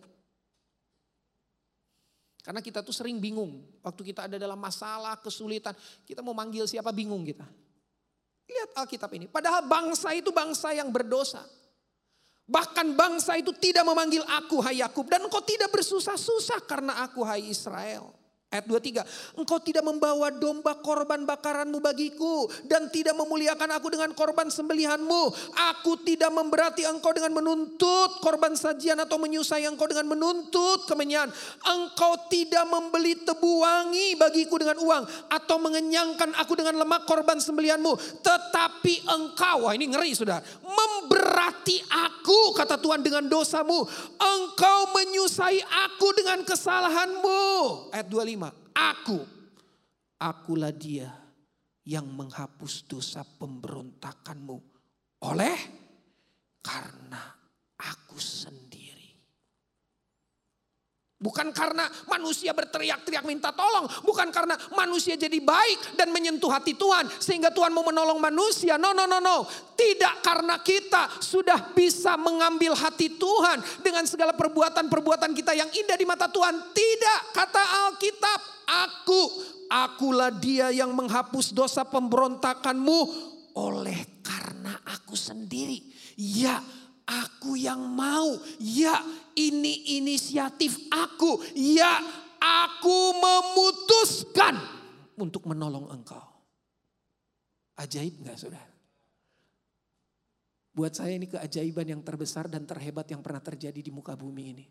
Speaker 3: Karena kita tuh sering bingung. Waktu kita ada dalam masalah, kesulitan. Kita mau manggil siapa bingung kita. Lihat Alkitab ini. Padahal bangsa itu bangsa yang berdosa. Bahkan bangsa itu tidak memanggil aku hai Yakub. Dan engkau tidak bersusah-susah karena aku hai Israel. Ayat 23, engkau tidak membawa domba korban bakaranmu bagiku dan tidak memuliakan aku dengan korban sembelihanmu. Aku tidak memberati engkau dengan menuntut korban sajian atau menyusai engkau dengan menuntut kemenyan. Engkau tidak membeli tebu wangi bagiku dengan uang atau mengenyangkan aku dengan lemak korban sembelihanmu. Tetapi engkau, wah ini ngeri sudah, memberati aku kata Tuhan dengan dosamu. Engkau menyusai aku dengan kesalahanmu. Ayat 25 aku, akulah dia yang menghapus dosa pemberontakanmu oleh karena aku sendiri. Bukan karena manusia berteriak-teriak minta tolong. Bukan karena manusia jadi baik dan menyentuh hati Tuhan. Sehingga Tuhan mau menolong manusia. No, no, no, no. Tidak karena kita sudah bisa mengambil hati Tuhan. Dengan segala perbuatan-perbuatan kita yang indah di mata Tuhan. Tidak. Kata Alkitab. Aku, akulah dia yang menghapus dosa pemberontakanmu. Oleh karena aku sendiri. Ya, aku yang mau. Ya, ini inisiatif aku. Ya, aku memutuskan untuk menolong engkau. Ajaib gak saudara? Buat saya ini keajaiban yang terbesar dan terhebat yang pernah terjadi di muka bumi ini.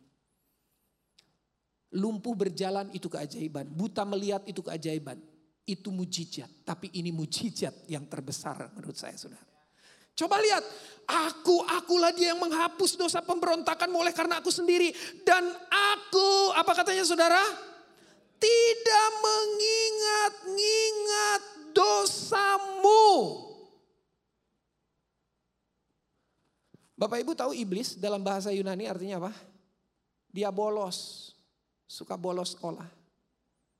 Speaker 3: Lumpuh berjalan itu keajaiban, buta melihat itu keajaiban. Itu mujizat, tapi ini mujizat yang terbesar menurut saya saudara. Coba lihat, aku, akulah dia yang menghapus dosa pemberontakan oleh karena aku sendiri. Dan aku, apa katanya saudara? Tidak mengingat-ingat dosamu. Bapak Ibu tahu iblis dalam bahasa Yunani artinya apa? Dia bolos, suka bolos sekolah.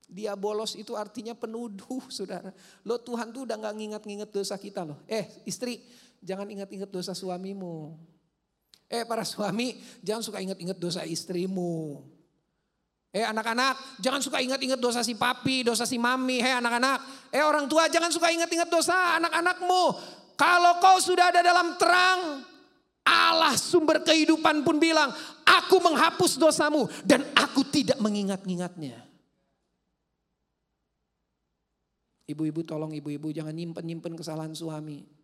Speaker 3: Dia bolos itu artinya penuduh saudara. Lo Tuhan tuh udah gak ngingat-ngingat dosa kita loh. Eh istri jangan ingat-ingat dosa suamimu. Eh para suami jangan suka ingat-ingat dosa istrimu. Eh anak-anak jangan suka ingat-ingat dosa si papi, dosa si mami. Hei anak-anak. Eh orang tua jangan suka ingat-ingat dosa anak-anakmu. Kalau kau sudah ada dalam terang, Allah sumber kehidupan pun bilang, aku menghapus dosamu dan aku tidak mengingat-ingatnya. Ibu-ibu tolong ibu-ibu jangan nyimpen-nyimpen kesalahan suami.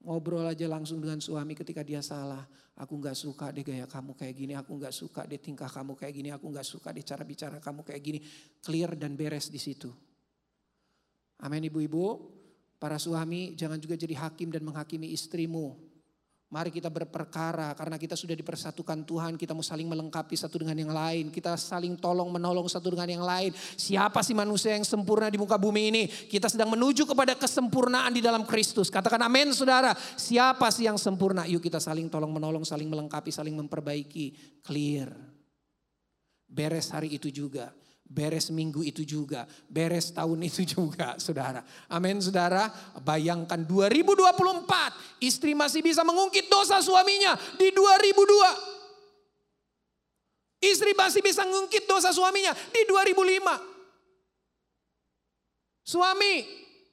Speaker 3: Ngobrol aja langsung dengan suami ketika dia salah. Aku gak suka deh gaya kamu kayak gini, aku gak suka deh tingkah kamu kayak gini, aku gak suka deh cara bicara kamu kayak gini. Clear dan beres di situ. Amin ibu-ibu. Para suami jangan juga jadi hakim dan menghakimi istrimu. Mari kita berperkara karena kita sudah dipersatukan Tuhan. Kita mau saling melengkapi satu dengan yang lain. Kita saling tolong menolong satu dengan yang lain. Siapa sih manusia yang sempurna di muka bumi ini? Kita sedang menuju kepada kesempurnaan di dalam Kristus. Katakan amin saudara. Siapa sih yang sempurna? Yuk kita saling tolong menolong, saling melengkapi, saling memperbaiki. Clear. Beres hari itu juga. Beres minggu itu juga, beres tahun itu juga *laughs* saudara. Amin saudara, bayangkan 2024 istri masih bisa mengungkit dosa suaminya di 2002. Istri masih bisa mengungkit dosa suaminya di 2005. Suami,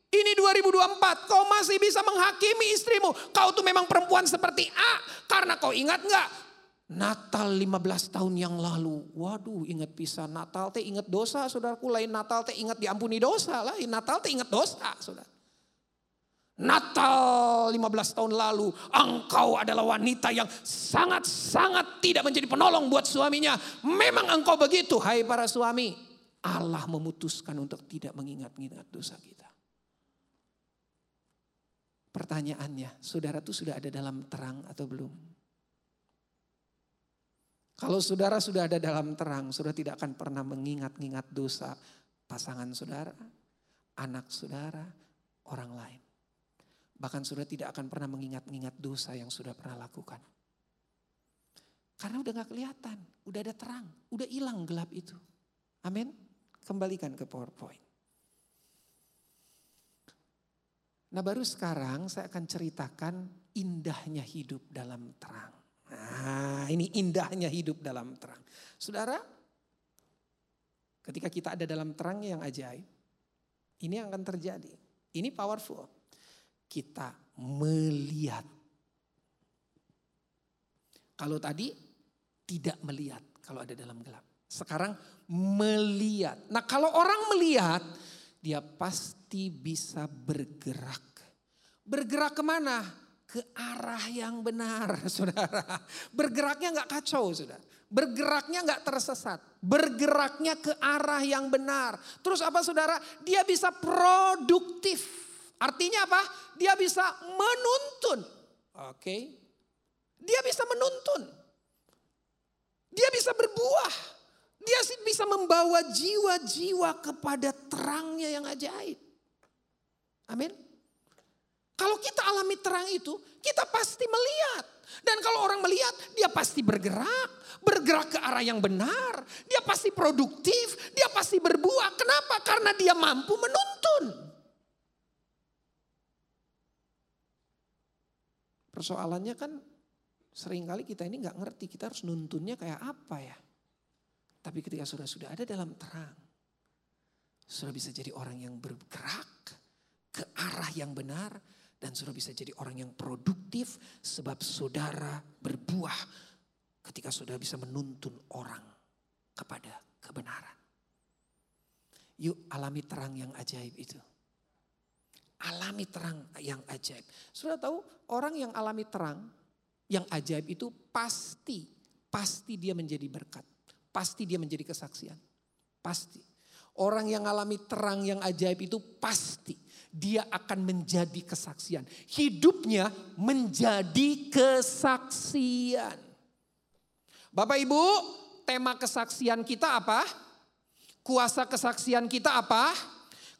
Speaker 3: ini 2024, kau masih bisa menghakimi istrimu. Kau tuh memang perempuan seperti A. Karena kau ingat nggak? Natal 15 tahun yang lalu. Waduh ingat pisah Natal teh ingat dosa saudaraku. Lain Natal teh ingat diampuni dosa. Lain Natal teh ingat dosa saudara. Natal 15 tahun lalu engkau adalah wanita yang sangat-sangat tidak menjadi penolong buat suaminya. Memang engkau begitu hai para suami. Allah memutuskan untuk tidak mengingat-ingat dosa kita. Pertanyaannya, saudara tuh sudah ada dalam terang atau belum? Kalau saudara sudah ada dalam terang, saudara tidak akan pernah mengingat-ingat dosa pasangan saudara, anak saudara, orang lain. Bahkan saudara tidak akan pernah mengingat-ingat dosa yang sudah pernah lakukan. Karena udah gak kelihatan, udah ada terang, udah hilang gelap itu. Amin. Kembalikan ke PowerPoint. Nah baru sekarang saya akan ceritakan indahnya hidup dalam terang. Nah ini indahnya hidup dalam terang. Saudara, ketika kita ada dalam terang yang ajaib, ini yang akan terjadi. Ini powerful. Kita melihat. Kalau tadi tidak melihat kalau ada dalam gelap. Sekarang melihat. Nah kalau orang melihat, dia pasti bisa bergerak. Bergerak ke mana? Ke arah yang benar, *laughs* saudara. Bergeraknya nggak kacau, saudara. Bergeraknya nggak tersesat. Bergeraknya ke arah yang benar. Terus apa saudara? Dia bisa produktif. Artinya apa? Dia bisa menuntun. Oke. Dia bisa menuntun. Dia bisa berbuah. Dia bisa membawa jiwa-jiwa kepada terangnya yang ajaib. Amin. Kalau kita alami terang itu, kita pasti melihat. Dan kalau orang melihat, dia pasti bergerak. Bergerak ke arah yang benar. Dia pasti produktif, dia pasti berbuah. Kenapa? Karena dia mampu menuntun. Persoalannya kan sering kali kita ini nggak ngerti kita harus nuntunnya kayak apa ya. Tapi ketika sudah sudah ada dalam terang, sudah bisa jadi orang yang bergerak ke arah yang benar, dan saudara bisa jadi orang yang produktif sebab saudara berbuah ketika saudara bisa menuntun orang kepada kebenaran. Yuk alami terang yang ajaib itu. Alami terang yang ajaib. Sudah tahu orang yang alami terang yang ajaib itu pasti, pasti dia menjadi berkat. Pasti dia menjadi kesaksian. Pasti. Orang yang alami terang yang ajaib itu pasti dia akan menjadi kesaksian. Hidupnya menjadi kesaksian. Bapak Ibu, tema kesaksian kita apa? Kuasa kesaksian kita apa?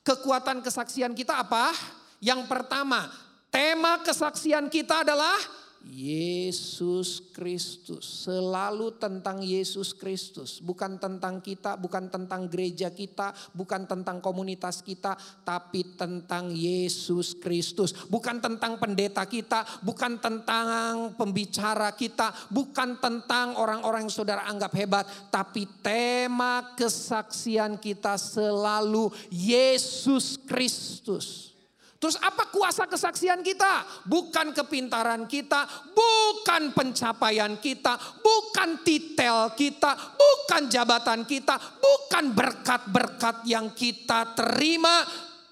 Speaker 3: Kekuatan kesaksian kita apa? Yang pertama, tema kesaksian kita adalah Yesus Kristus. Selalu tentang Yesus Kristus. Bukan tentang kita, bukan tentang gereja kita, bukan tentang komunitas kita. Tapi tentang Yesus Kristus. Bukan tentang pendeta kita, bukan tentang pembicara kita. Bukan tentang orang-orang yang saudara anggap hebat. Tapi tema kesaksian kita selalu Yesus Kristus. Terus apa kuasa kesaksian kita? Bukan kepintaran kita, bukan pencapaian kita, bukan titel kita, bukan jabatan kita, bukan berkat-berkat yang kita terima.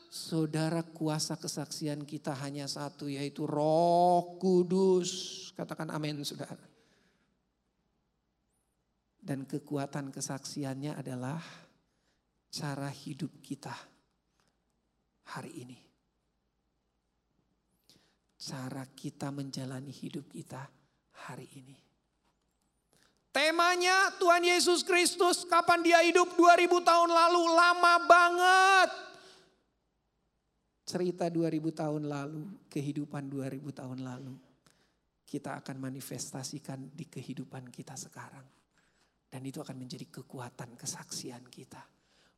Speaker 3: Saudara kuasa kesaksian kita hanya satu yaitu roh kudus. Katakan amin saudara. Dan kekuatan kesaksiannya adalah cara hidup kita hari ini cara kita menjalani hidup kita hari ini. Temanya Tuhan Yesus Kristus kapan dia hidup 2000 tahun lalu lama banget. Cerita 2000 tahun lalu, kehidupan 2000 tahun lalu. Kita akan manifestasikan di kehidupan kita sekarang. Dan itu akan menjadi kekuatan kesaksian kita.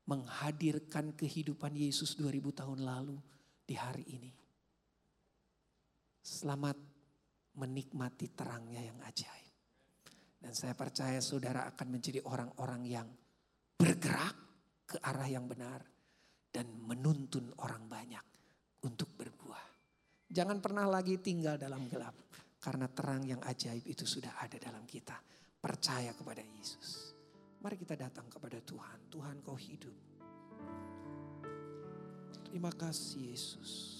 Speaker 3: Menghadirkan kehidupan Yesus 2000 tahun lalu di hari ini. Selamat menikmati terangnya yang ajaib. Dan saya percaya saudara akan menjadi orang-orang yang bergerak ke arah yang benar. Dan menuntun orang banyak untuk berbuah. Jangan pernah lagi tinggal dalam gelap. Karena terang yang ajaib itu sudah ada dalam kita. Percaya kepada Yesus. Mari kita datang kepada Tuhan. Tuhan kau hidup. Terima kasih Yesus.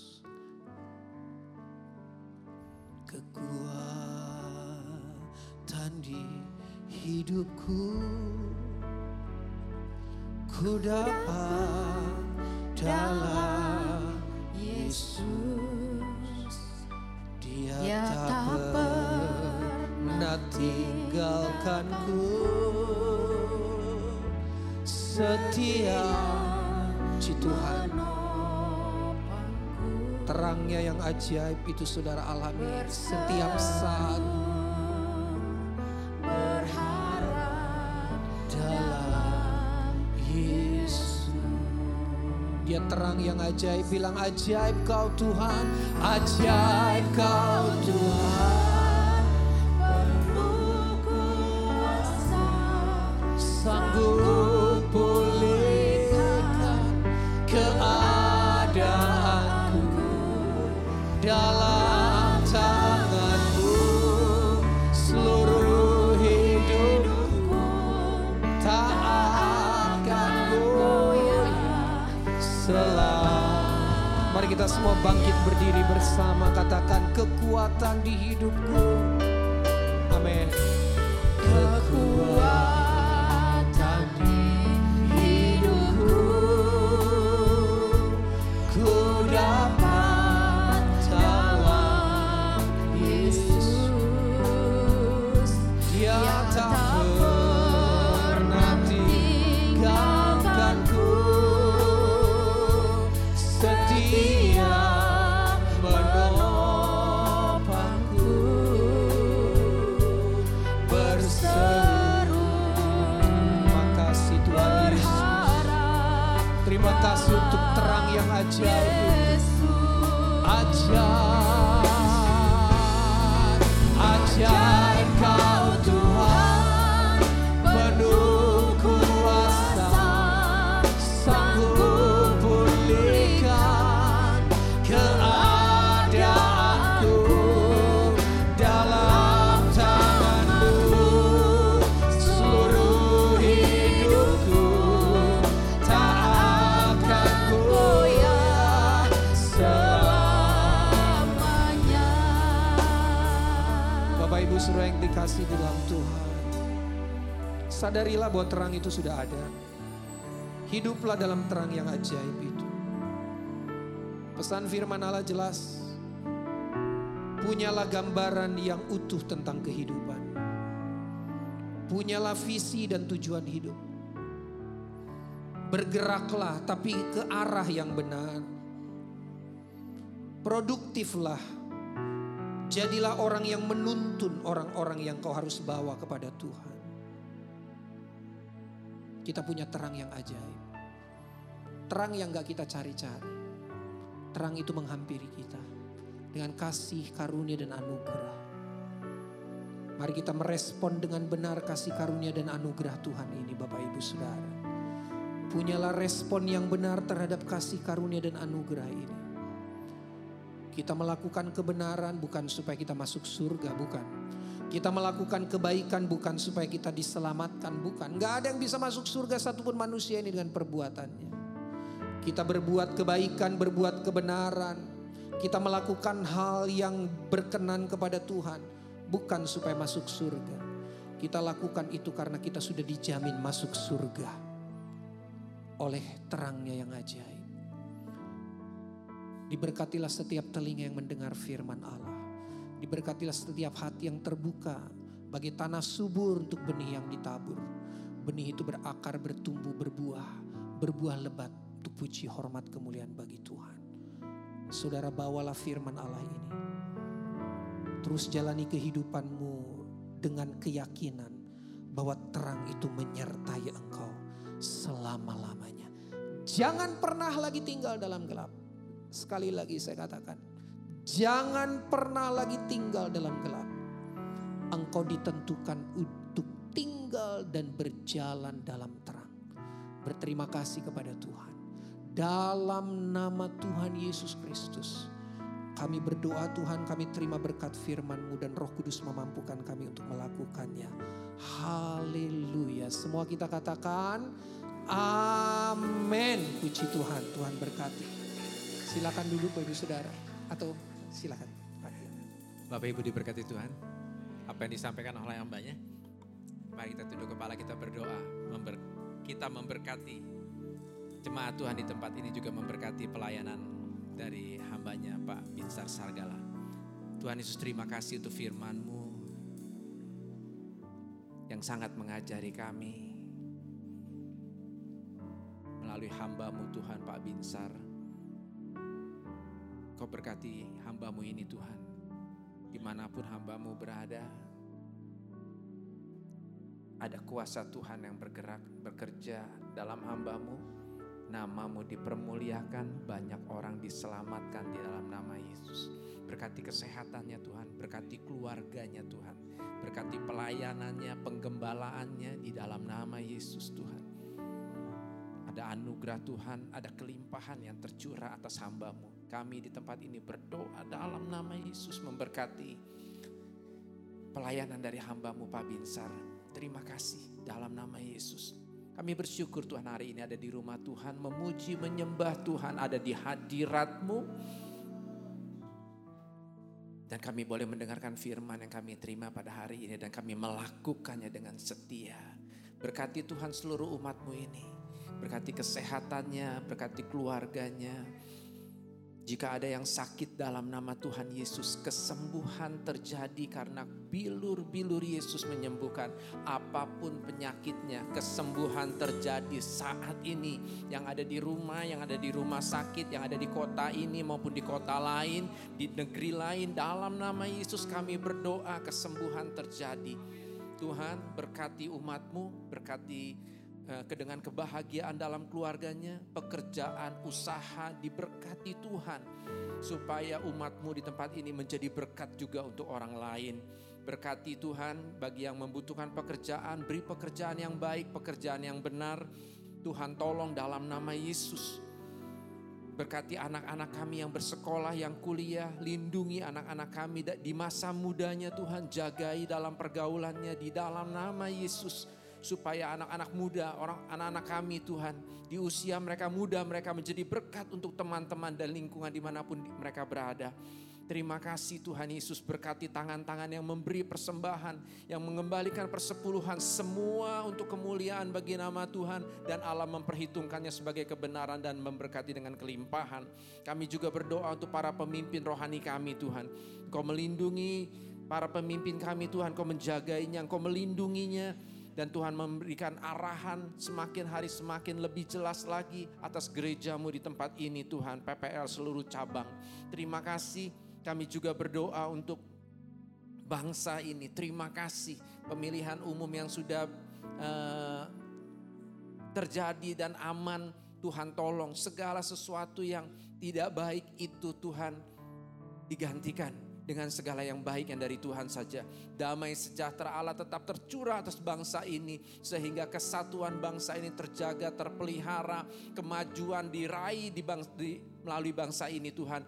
Speaker 3: Kekuatan di hidupku. Ku dapat dalam Yesus. Dia, tak pernah tinggalkanku setia Ci Tuhan terangnya yang ajaib itu saudara alami setiap saat dalam Yesus. Dia terang yang ajaib, bilang ajaib kau Tuhan, ajaib kau Tuhan. Semua bangkit berdiri bersama katakan kekuatan di hidupku. Terang Sadarilah bahwa terang itu sudah ada. Hiduplah dalam terang yang ajaib itu. Pesan firman Allah jelas. Punyalah gambaran yang utuh tentang kehidupan. Punyalah visi dan tujuan hidup. Bergeraklah tapi ke arah yang benar. Produktiflah. Jadilah orang yang menuntun orang-orang yang kau harus bawa kepada Tuhan. Kita punya terang yang ajaib. Terang yang gak kita cari-cari. Terang itu menghampiri kita. Dengan kasih, karunia, dan anugerah. Mari kita merespon dengan benar kasih karunia dan anugerah Tuhan ini Bapak Ibu Saudara. Punyalah respon yang benar terhadap kasih karunia dan anugerah ini. Kita melakukan kebenaran bukan supaya kita masuk surga, bukan. Kita melakukan kebaikan bukan supaya kita diselamatkan, bukan. Gak ada yang bisa masuk surga satupun manusia ini dengan perbuatannya. Kita berbuat kebaikan, berbuat kebenaran. Kita melakukan hal yang berkenan kepada Tuhan. Bukan supaya masuk surga. Kita lakukan itu karena kita sudah dijamin masuk surga. Oleh terangnya yang ajaib. Diberkatilah setiap telinga yang mendengar firman Allah. Diberkatilah setiap hati yang terbuka bagi tanah subur untuk benih yang ditabur. Benih itu berakar, bertumbuh, berbuah, berbuah lebat untuk puji hormat kemuliaan bagi Tuhan. Saudara bawalah firman Allah ini. Terus jalani kehidupanmu dengan keyakinan bahwa terang itu menyertai engkau selama-lamanya. Jangan pernah lagi tinggal dalam gelap. Sekali lagi saya katakan, jangan pernah lagi tinggal dalam gelap. Engkau ditentukan untuk tinggal dan berjalan dalam terang. Berterima kasih kepada Tuhan. Dalam nama Tuhan Yesus Kristus. Kami berdoa Tuhan kami terima berkat firman-Mu dan roh kudus memampukan kami untuk melakukannya. Haleluya. Semua kita katakan amin. Puji Tuhan, Tuhan berkati. Silakan duduk Ibu Saudara. Atau silakan.
Speaker 4: Bapak Ibu diberkati Tuhan. Apa yang disampaikan oleh hambanya. Mari kita tunduk kepala kita berdoa. Member, kita memberkati jemaat Tuhan di tempat ini juga memberkati pelayanan dari hambanya Pak Binsar Sargala. Tuhan Yesus terima kasih untuk firman-Mu yang sangat mengajari kami melalui hambamu Tuhan Pak Binsar. Kau berkati hambamu ini Tuhan. Di mana pun hambamu berada. Ada kuasa Tuhan yang bergerak, bekerja dalam hambamu. Namamu dipermuliakan, banyak orang diselamatkan di dalam nama Yesus. Berkati kesehatannya Tuhan, berkati keluarganya Tuhan. Berkati pelayanannya, penggembalaannya di dalam nama Yesus Tuhan. Ada anugerah Tuhan, ada kelimpahan yang tercurah atas hambamu. Kami di tempat ini berdoa dalam nama Yesus memberkati pelayanan dari hambamu Pak Binsar. Terima kasih dalam nama Yesus. Kami bersyukur Tuhan hari ini ada di rumah Tuhan, memuji, menyembah Tuhan, ada di hadiratmu. Dan kami boleh mendengarkan firman yang kami terima pada hari ini dan kami melakukannya dengan setia. Berkati Tuhan seluruh umatmu ini. Berkati kesehatannya, berkati keluarganya. Jika ada yang sakit dalam nama Tuhan Yesus, kesembuhan terjadi karena bilur-bilur Yesus menyembuhkan. Apa pun penyakitnya, kesembuhan terjadi saat ini. Yang ada di rumah, yang ada di rumah sakit, yang ada di kota ini maupun di kota lain, di negeri lain. Dalam nama Yesus kami berdoa kesembuhan terjadi. Tuhan berkati umatmu, berkati dengan kebahagiaan dalam keluarganya, pekerjaan, usaha diberkati Tuhan. Supaya umatmu di tempat ini menjadi berkat juga untuk orang lain. Berkati Tuhan bagi yang membutuhkan pekerjaan, beri pekerjaan yang baik, pekerjaan yang benar. Tuhan tolong dalam nama Yesus. Berkati anak-anak kami yang bersekolah, yang kuliah, lindungi anak-anak kami di masa mudanya Tuhan, jagai dalam pergaulannya di dalam nama Yesus supaya anak-anak muda, orang anak-anak kami Tuhan, di usia mereka muda mereka menjadi berkat untuk teman-teman dan lingkungan di mana pun mereka berada. Terima kasih Tuhan Yesus berkati tangan-tangan yang memberi persembahan, yang mengembalikan persepuluhan semua untuk kemuliaan bagi nama Tuhan dan Allah memperhitungkannya sebagai kebenaran dan memberkati dengan kelimpahan. Kami juga berdoa untuk para pemimpin rohani kami Tuhan. Kau melindungi para pemimpin kami Tuhan, Kau menjagainya, Kau melindunginya dan Tuhan memberikan arahan semakin hari semakin lebih jelas lagi atas gerejamu di tempat ini Tuhan, PPL seluruh cabang. Terima kasih kami juga berdoa untuk bangsa ini. Terima kasih pemilihan umum yang sudah uh, terjadi dan aman. Tuhan tolong segala sesuatu yang tidak baik itu Tuhan digantikan dengan segala yang baik yang dari Tuhan saja. Damai sejahtera Allah tetap tercurah atas bangsa ini sehingga kesatuan bangsa ini terjaga, terpelihara, kemajuan diraih di, bang, di melalui bangsa ini Tuhan.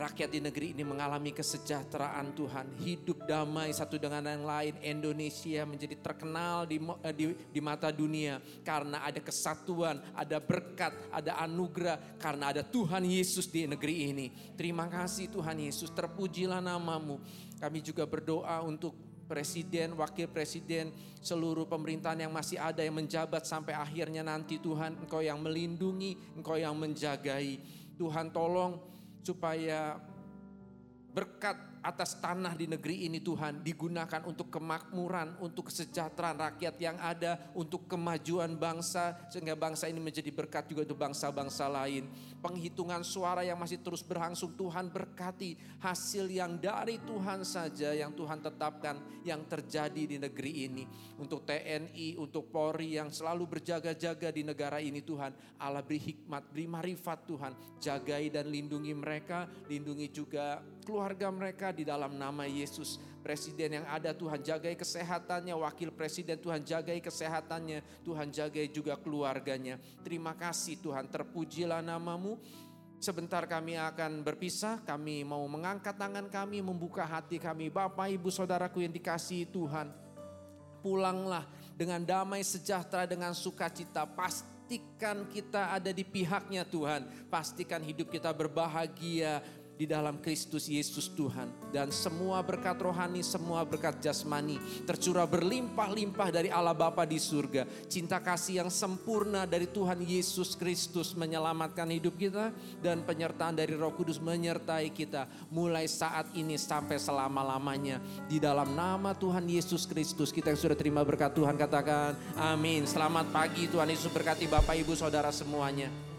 Speaker 4: Rakyat di negeri ini mengalami kesejahteraan Tuhan, hidup damai satu dengan yang lain. Indonesia menjadi terkenal di, di, di mata dunia karena ada kesatuan, ada berkat, ada anugerah karena ada Tuhan Yesus di negeri ini. Terima kasih Tuhan Yesus, terpujilah namamu. Kami juga berdoa untuk presiden, wakil presiden, seluruh pemerintahan yang masih ada yang menjabat sampai akhirnya nanti Tuhan, Engkau yang melindungi, Engkau yang menjagai. Tuhan tolong supaya berkat atas tanah di negeri ini Tuhan digunakan untuk kemakmuran, untuk kesejahteraan rakyat yang ada, untuk kemajuan bangsa sehingga bangsa ini menjadi berkat juga untuk bangsa-bangsa lain. Penghitungan suara yang masih terus berlangsung Tuhan berkati hasil yang dari Tuhan saja yang Tuhan tetapkan yang terjadi di negeri ini. Untuk TNI, untuk Polri yang selalu berjaga-jaga di negara ini Tuhan. Allah beri hikmat, beri marifat Tuhan. Jagai dan lindungi mereka, lindungi juga keluarga mereka di dalam nama Yesus. Presiden yang ada Tuhan jagai kesehatannya, wakil presiden Tuhan jagai kesehatannya, Tuhan jagai juga keluarganya. Terima kasih Tuhan, terpujilah namamu. Sebentar kami akan berpisah, kami mau mengangkat tangan kami, membuka hati kami. Bapak, Ibu, Saudaraku yang dikasihi Tuhan. Pulanglah dengan damai sejahtera, dengan sukacita. Pastikan kita ada di pihaknya Tuhan. Pastikan hidup kita berbahagia, di dalam Kristus Yesus Tuhan. Dan semua berkat rohani, semua berkat jasmani tercurah berlimpah-limpah dari Allah Bapa di surga. Cinta kasih yang sempurna dari Tuhan Yesus Kristus menyelamatkan hidup kita. Dan penyertaan dari roh kudus menyertai kita mulai saat ini sampai selama-lamanya. Di dalam nama Tuhan Yesus Kristus kita yang sudah terima berkat Tuhan katakan amin. Selamat pagi Tuhan Yesus berkati Bapak Ibu Saudara semuanya.